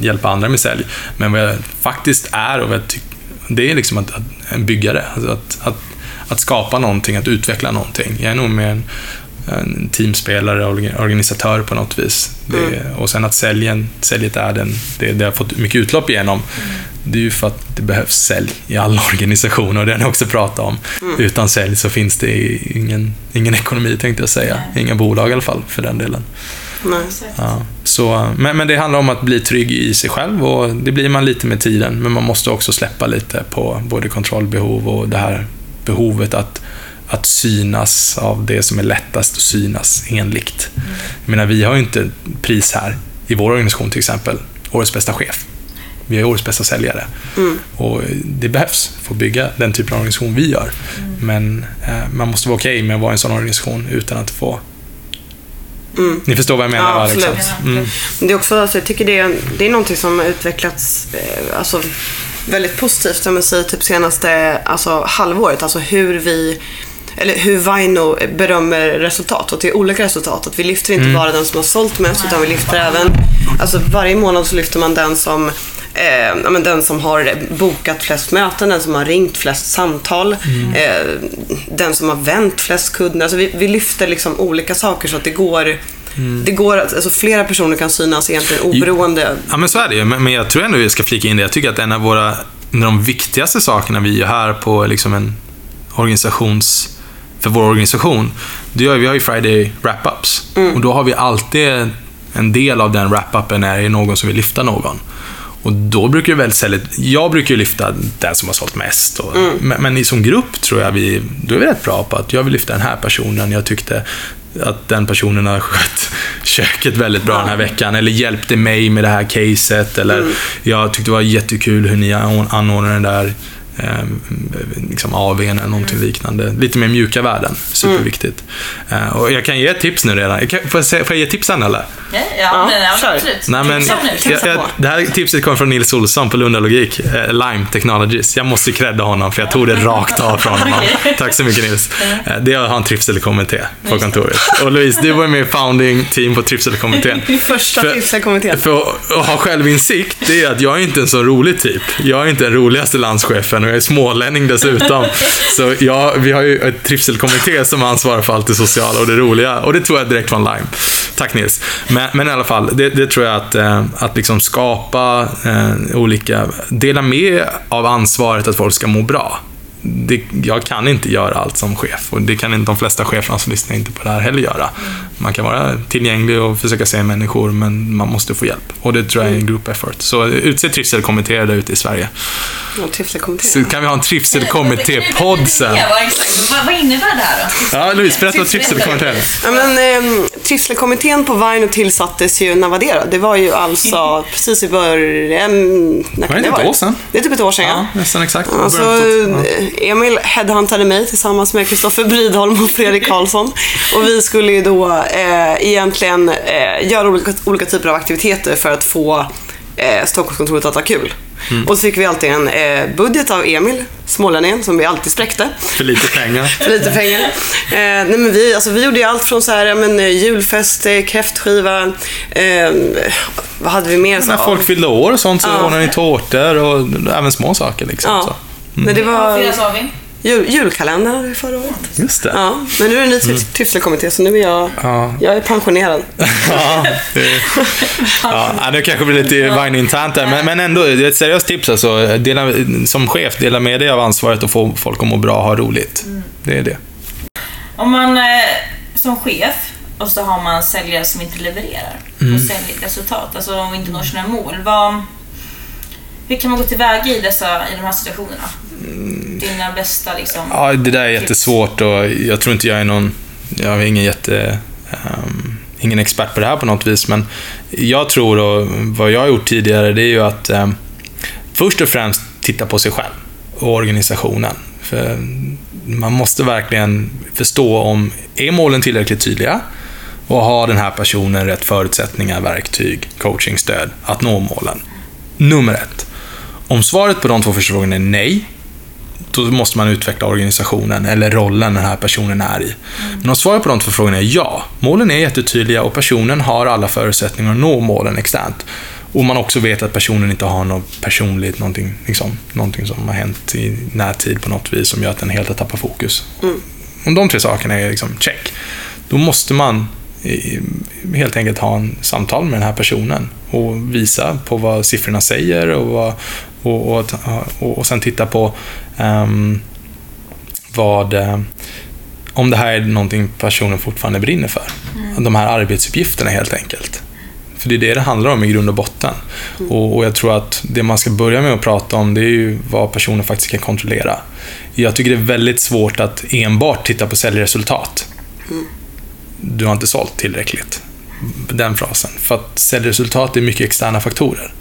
hjälpa andra med sälj. Men vad jag faktiskt är och vad jag tycker, det är liksom att, att en byggare. Alltså att, att att skapa någonting, att utveckla någonting. Jag är nog mer en, en teamspelare, organisatör på något vis. Mm. Det, och sen att säljen, säljet är den, det, det har fått mycket utlopp igenom. Mm. Det är ju för att det behövs sälj i alla organisationer och det har ni också pratat om. Mm. Utan sälj så finns det ingen, ingen ekonomi tänkte jag säga. Inga bolag i alla fall för den delen. Nej. Ja, så, men, men det handlar om att bli trygg i sig själv och det blir man lite med tiden. Men man måste också släppa lite på både kontrollbehov och det här behovet att, att synas av det som är lättast att synas enligt. Jag menar, vi har ju inte pris här i vår organisation till exempel, Årets bästa chef. Vi är årets bästa säljare. Och det behövs för att bygga den typen av organisation vi gör. Men eh, man måste vara okej med att vara i en sån organisation utan att få... Ni förstår vad jag menar? Ja, va, absolut. liksom? Mm. Det är också, alltså, jag tycker det är, det är någonting som har utvecklats eh, alltså, väldigt positivt, om man säger typ senaste alltså, halvåret. Alltså hur vi eller hur Vaino berömmer resultat och det är olika resultat. Att vi lyfter inte bara den som har sålt mest utan vi lyfter även, alltså varje månad så lyfter man den som eh, ja, men den som har bokat flest möten, den som har ringt flest samtal, eh, den som har vänt flest kunder. Alltså vi, vi lyfter liksom olika saker så att det går Det går att, alltså flera personer kan synas egentligen oberoende. Ja, men så är det ju. Men men jag tror ändå vi ska flika in det. Jag tycker att en av våra, en av de viktigaste sakerna vi gör här på liksom en organisations, för vår organisation, det gör, vi har ju Friday wrap-ups. Och då har vi alltid en del av den wrap-upen är någon som vill lyfta någon. Och då brukar det väldigt sällan, jag brukar ju lyfta den som har sålt mest. Och, men, men i som grupp tror jag vi, då är vi rätt bra på att jag vill lyfta den här personen. Jag tyckte att den personen har skött köket väldigt bra den här veckan. Eller hjälpte mig med det här caset. Eller jag tyckte det var jättekul hur ni anordnade den där eh, liksom AWn eller någonting liknande. Lite mer mjuka värden. Superviktigt. Eh, och jag kan ge ett tips nu redan. Kan, får, jag, se- får jag ge tips sen eller? Ja, ja, men, ja absolut. Nej, men, jag, det här tipset kommer från Nils Olsson på Lunda Logik, eh, Lime Technologies. Jag måste credda honom för jag tog det rakt av från honom. Tack så mycket Nils. Eh, det är att ha en trivselkommitté på kontoret. Och Louise, du var med i founding team på trivselkommittén. Första För- trivselkommittén. För att, att ha självinsikt, det är att jag är inte en så rolig typ. Jag är inte den roligaste landschefen och jag är smålänning dessutom. Så jag, vi har ju ett trivselkommitté som ansvarar för allt det sociala och det roliga. Och det tror jag direkt från Lime. Tack Nils. Men, men i alla fall, det, det tror jag att, eh, att liksom skapa eh, olika, dela med av ansvaret att folk ska må bra. Det, jag kan inte göra allt som chef och det kan inte de flesta cheferna som lyssnar inte på det här heller göra. Man kan vara tillgänglig och försöka se människor men man måste få hjälp. Och det tror jag är en group effort. Så utse trivselkommittéer där ute i Sverige. Så kan vi ha en trivselkommitté-podd sen. Vad, innebär det här då? Ja, Louise, berätta vad trivselkommitté är. Ja, men, eh, trivselkommittén på Vine tillsattes ju, när var det då? Det var ju alltså precis i början... När kan det ett vara? år sedan? Det är typ ett år sedan, ja. Ja, nästan exakt. Alltså, Emil headhuntade mig tillsammans med Kristoffer Bridholm och Fredrik Karlsson. Och vi skulle ju då eh, egentligen eh, göra olika, olika typer av aktiviteter för att få eh, Stockholmskontoret att ha kul. Mm. Och så fick vi alltid en eh, budget av Emil, smålänningen, som vi alltid spräckte. För lite pengar. För lite pengar. Eh, nej men vi, alltså vi gjorde ju allt från så här, ja, men, julfest, eh, kräftskiva, eh, vad hade vi mer? När folk fyllde år och sånt så Ja. ordnade ni tårtor och även små saker. Liksom, Ja. så. Men det Vad var firas av vi? jul, julkalendern hade vi förra året. Just det. Ja, men nu är det en ny mm. trivselkommitté så nu är jag, Ja. jag är pensionerad. Ja, det, ja, det kanske blir lite Vine internt där, men, men ändå, det är ett seriöst tips. Alltså, dela, som chef, dela med dig av ansvaret och få folk att må bra och ha roligt. Det är det. Om man eh, som chef och så har man säljare som inte levererar Mm. och säljer resultat, alltså om inte når sina mål. Vad, hur kan man gå tillväga i, dessa, i de här situationerna? Dina bästa liksom... Mm. Ja, det där är jättesvårt och jag tror inte jag är någon, jag är ingen jätte, ehm, ingen expert på det här på något vis, men jag tror och vad jag har gjort tidigare, det är ju att ehm, först och främst titta på sig själv och organisationen. För man måste verkligen förstå om, är målen tillräckligt tydliga? Och har den här personen rätt förutsättningar, verktyg, coachingstöd att nå målen? Nummer ett. Om svaret på de två första frågorna är nej, då måste man utveckla organisationen eller rollen den här personen är i. Men om svaret på de två frågorna är ja, målen är jättetydliga och personen har alla förutsättningar att nå målen externt. Och man också vet att personen inte har något personligt, någonting, liksom, någonting som har hänt i närtid på något vis som gör att den helt har tappat fokus. Om de tre sakerna är liksom check, då måste man helt enkelt ha en samtal med den här personen och visa på vad siffrorna säger och, vad, och, och, och, och sen titta på ehm, vad... eh, om det här är någonting personen fortfarande brinner för. De här arbetsuppgifterna helt enkelt. För det är det det handlar om i grund och botten. Och, och jag tror att det man ska börja med att prata om, det är ju vad personen faktiskt kan kontrollera. Jag tycker det är väldigt svårt att enbart titta på säljresultat. Du har inte sålt tillräckligt. Den frasen. För att säljresultat är mycket externa faktorer.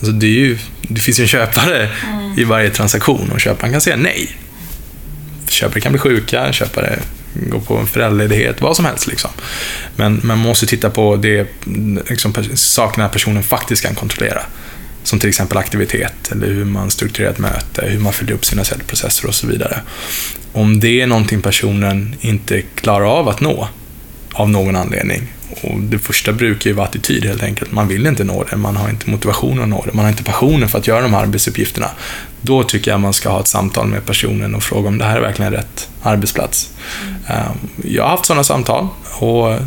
Alltså det, ju, det finns ju en köpare i varje transaktion och köparen kan säga nej. Köpare kan bli sjuka, köpare går på en föräldraledighet, vad som helst. Liksom. Men, men man måste titta på det, liksom, sakerna personen faktiskt kan kontrollera. Som till exempel aktivitet, eller hur man strukturerar ett möte, hur man följer upp sina säljprocesser och så vidare. Om det är någonting personen inte klarar av att nå, av någon anledning, och det första brukar ju vara attityd helt enkelt. Man vill inte nå det, man har inte motivationen att nå det, man har inte passionen för att göra de här arbetsuppgifterna. Då tycker jag man ska ha ett samtal med personen och fråga om det här är verkligen rätt arbetsplats. Mm. Jag har haft sådana samtal och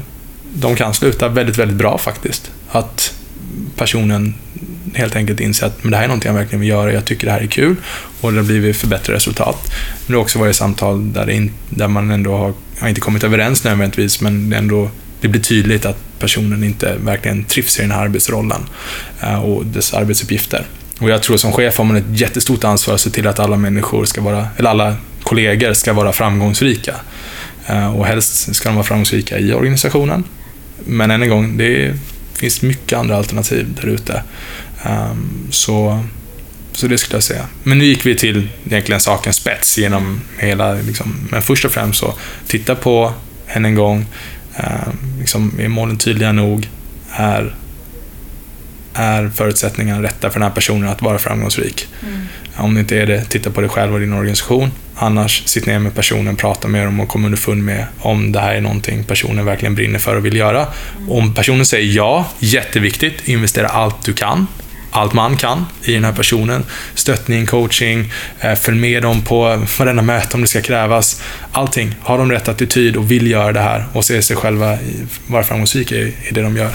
de kan sluta väldigt, väldigt bra faktiskt. Att personen helt enkelt inser att men det här är någonting jag verkligen vill göra, jag tycker det här är kul och det har blivit förbättrade resultat. Men det har också varit samtal där, in, där man ändå har, har inte kommit överens nödvändigtvis, men ändå det blir tydligt att personen inte verkligen trivs i den här arbetsrollen eh, och dess arbetsuppgifter. Och jag tror som chef har man ett jättestort ansvar att se till att alla människor ska vara, eller alla kollegor ska vara framgångsrika. Eh, och helst ska de vara framgångsrika i organisationen. Men än en gång, det finns mycket andra alternativ där ute. Ehm, så, så det skulle jag säga. Men nu gick vi till egentligen sakens spets genom hela, liksom, men först och främst så, titta på, än en gång, liksom, är målen tydliga nog? Är, är förutsättningarna rätta för den här personen att vara framgångsrik? Mm. Om det inte är det, titta på dig själv och din organisation. Annars, sitt ner med personen, prata med dem och kom underfund med om det här är någonting personen verkligen brinner för och vill göra. Mm. Om personen säger ja, jätteviktigt, investera allt du kan allt man kan i den här personen. Stöttning, coaching, eh, följ med dem på varenda möte om det ska krävas. Allting. Har de rätt attityd och vill göra det här och ser sig själva vara framgångsrika i, i det de gör.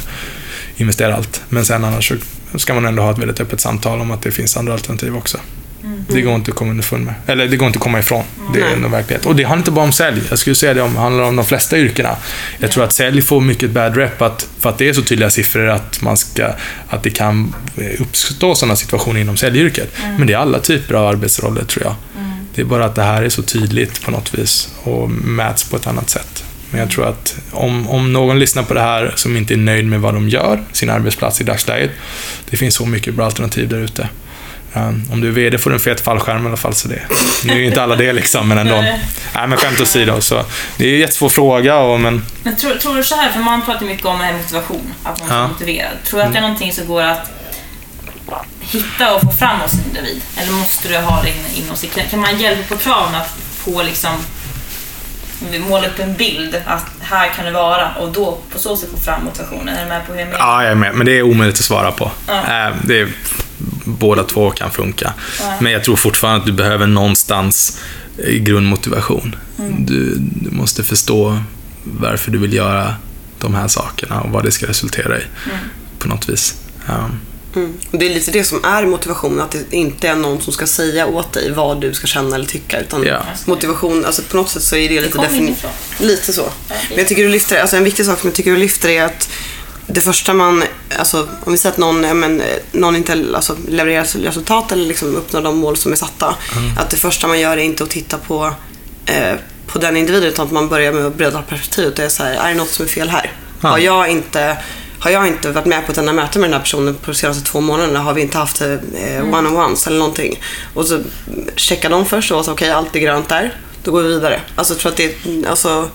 Investera allt. Men sen annars så ska man ändå ha ett väldigt öppet samtal om att det finns andra alternativ också. Mm. Det går inte att komma underfund med. Eller det går inte att komma ifrån. Det är en verklighet. Och det handlar inte bara om sälj. Jag skulle säga det om, handlar om de flesta yrkena. Jag tror att sälj får mycket bad rep att, för att det är så tydliga siffror att, man ska, att det kan uppstå sådana situationer inom säljyrket. Mm. Men det är alla typer av arbetsroller tror jag. Mm. Det är bara att det här är så tydligt på något vis och mäts på ett annat sätt. Men jag tror att om, om någon lyssnar på det här som inte är nöjd med vad de gör, sin arbetsplats i dagsläget, det finns så mycket bra alternativ där ute. Om du är VD får du en fet fallskärm i alla fall. Så det, nu är ju inte alla det liksom, men ändå. Nej, men skämt åsido. Så, det är en jättesvår fråga. Och, men men tror, tror, du så här, för man pratar mycket om motivation, att man ska ja. motiverad. Tror du att det är någonting som går att hitta och få fram hos en individ? Eller måste du ha det inom sig? Kan man hjälpa på traven att få liksom måla upp en bild att här kan det vara och då på så sätt få fram motivationen? Är du med på hur jag menar? Ja, jag är med. Men det är omöjligt att svara på. Ja. Ehm, det är båda två kan funka. Ja. Men jag tror fortfarande att du behöver någonstans grundmotivation. Mm. Du, du, måste förstå varför du vill göra de här sakerna och vad det ska resultera i mm. på något vis. Um. Mm. Och det är lite det som är motivation, att det inte är någon som ska säga åt dig vad du ska känna eller tycka. Utan ja. motivation, alltså på något sätt så är det lite definitivt. Lite så. Men jag tycker du lyfter, alltså en viktig sak som jag tycker du lyfter är att det första man, alltså, om vi säger att någon, men, någon inte alltså, levererar resultat eller liksom uppnår de mål som är satta. Mm. Att det första man gör är inte att titta på, eh, på den individen utan att man börjar med att bredda perspektivet. Det är så här, är det något som är fel här? Mm. Har jag inte har jag inte varit med på ett enda möte med den här personen på de senaste två månaderna har vi inte haft eh, mm. one-on-ones eller någonting. Och så checkar de först och så okej, okay, allt är grönt där. Då går vi vidare. Alltså, jag tror att det, alltså,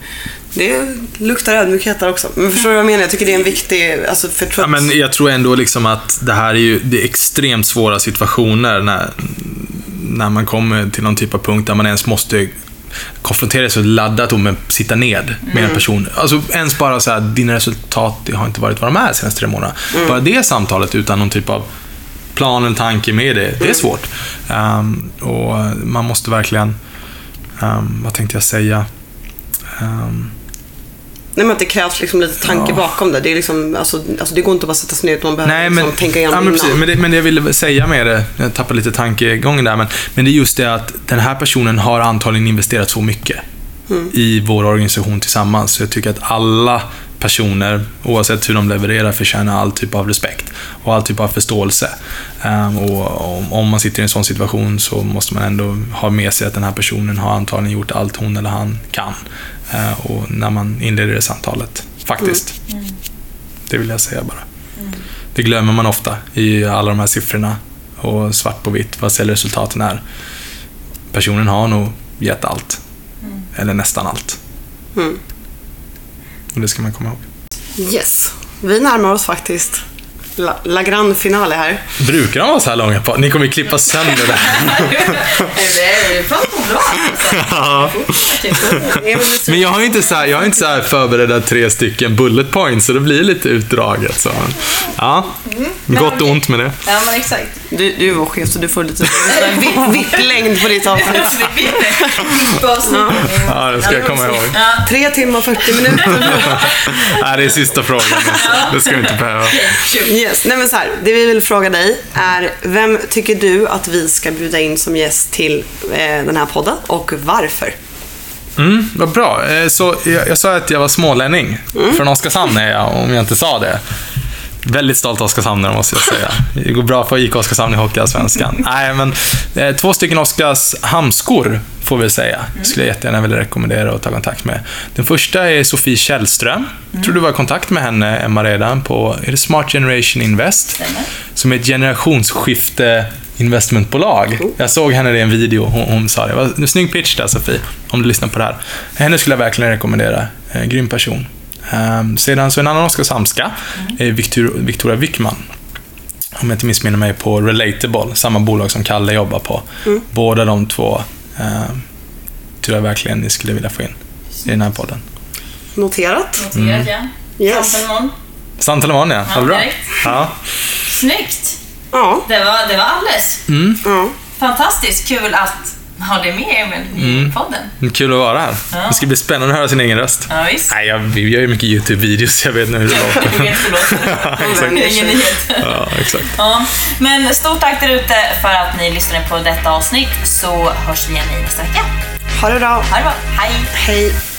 det luktar ödmjukhet där också. Men förstår du vad jag menar? Jag tycker det är en viktig... Alltså för ja, men jag tror ändå liksom att det här är ju det är extremt svåra situationer när, när man kommer till någon typ av punkt där man ens måste konfrontera sig laddat och med, sitta ned med mm. en person. Alltså ens bara så här, dina resultat har inte varit vad de är de senaste tre månaderna. Mm. Bara det samtalet utan någon typ av plan eller tanke med det, det är mm. svårt. Um, och man måste verkligen, um, vad tänkte jag säga? Um, Nej men att det krävs liksom lite tanke ja. bakom det. Det, är liksom, alltså, alltså det går inte att bara sätta sig ner utan man behöver Nej, men, liksom tänka igenom ja, men, precis, men, det, men det jag ville säga med det, jag tappade lite tankegången där, men, men det är just det att den här personen har antagligen investerat så mycket i vår organisation tillsammans. Så jag tycker att alla personer, oavsett hur de levererar, förtjänar all typ av respekt och all typ av förståelse. Ehm, och om- om man sitter i en sån situation så måste man ändå ha med sig att den här personen har antagligen gjort allt hon eller han kan. Ehm, och när man inleder det samtalet, faktiskt. Det vill jag säga bara. Det glömmer man ofta i alla de här siffrorna och svart på vitt vad säljresultaten är. Personen har nog gett allt. Eller nästan allt. Mm. Och det ska man komma ihåg. Yes. Vi närmar oss faktiskt La, La Grande Finale här. Brukar de vara så här långa på? Ni kommer ju klippa sönder det. Vi pratar bra alltså. Men jag har ju inte så här, jag har inte så här förberedda tre stycken bullet points, så det blir lite utdraget. Så. Ja, gott och ont med det. Ja men exakt. Du, du är vår chef så du får lite vipplängd på ditt avsnitt. Ja, det ska jag komma ihåg. Ja, Tre timmar och 40 minuter. Nej, det är sista frågan. Alltså. Det ska vi inte behöva. Yes. Nej, men så här, det vi vill fråga dig är, vem tycker du att vi ska bjuda in som gäst till eh, den här podden och varför? Mm, vad bra. Eh, Så jag, jag sa att jag var smålänning. Från Oskarshamn är jag, om jag inte sa det. Väldigt stolt Oskarshamnare måste jag säga. Det går bra för IK Oskarshamn i Hockeyallsvenskan. Nej, men eh, två stycken Oskarshamnskor får vi säga. Skulle jag jättegärna vilja rekommendera och ta kontakt med. Den första är Sofie Källström. Jag tror du var i kontakt med henne, Emma, redan på är det Smart Generation Invest. Som är ett generationsskifte investmentbolag. Jag såg henne i en video, hon, hon sa det. det. var en snygg pitch där Sofie, om du lyssnar på det här. Henne skulle jag verkligen rekommendera. Eh, grym person. Ehm, sedan så en annan Oskarshamnska är Victor, Victoria Wickman. Om jag inte missminner mig på Relatable, samma bolag som Kalle jobbar på. Båda de två ehm, tror jag verkligen ni skulle vilja få in i den här podden. Noterat. Noterat ja. Yes. Samtal imorgon ja, Ja, bra. direkt. Ja. Snyggt. Ja. Det var, det var alldeles. ja. Fantastiskt kul att ha dig med Emil i podden. Kul att vara här. Ja. Det ska bli spännande att höra sin egen röst. Ja, visst. Nej, jag, vi gör ju mycket YouTube-videos, jag vet nu hur det låter. Du vet hur det låter. ingen nyhet. Ja, exakt. Ja, men stort tack där ute för att ni lyssnade på detta avsnitt så hörs vi igen i nästa vecka. Ha det bra. Ha det bra. Hej! Hej.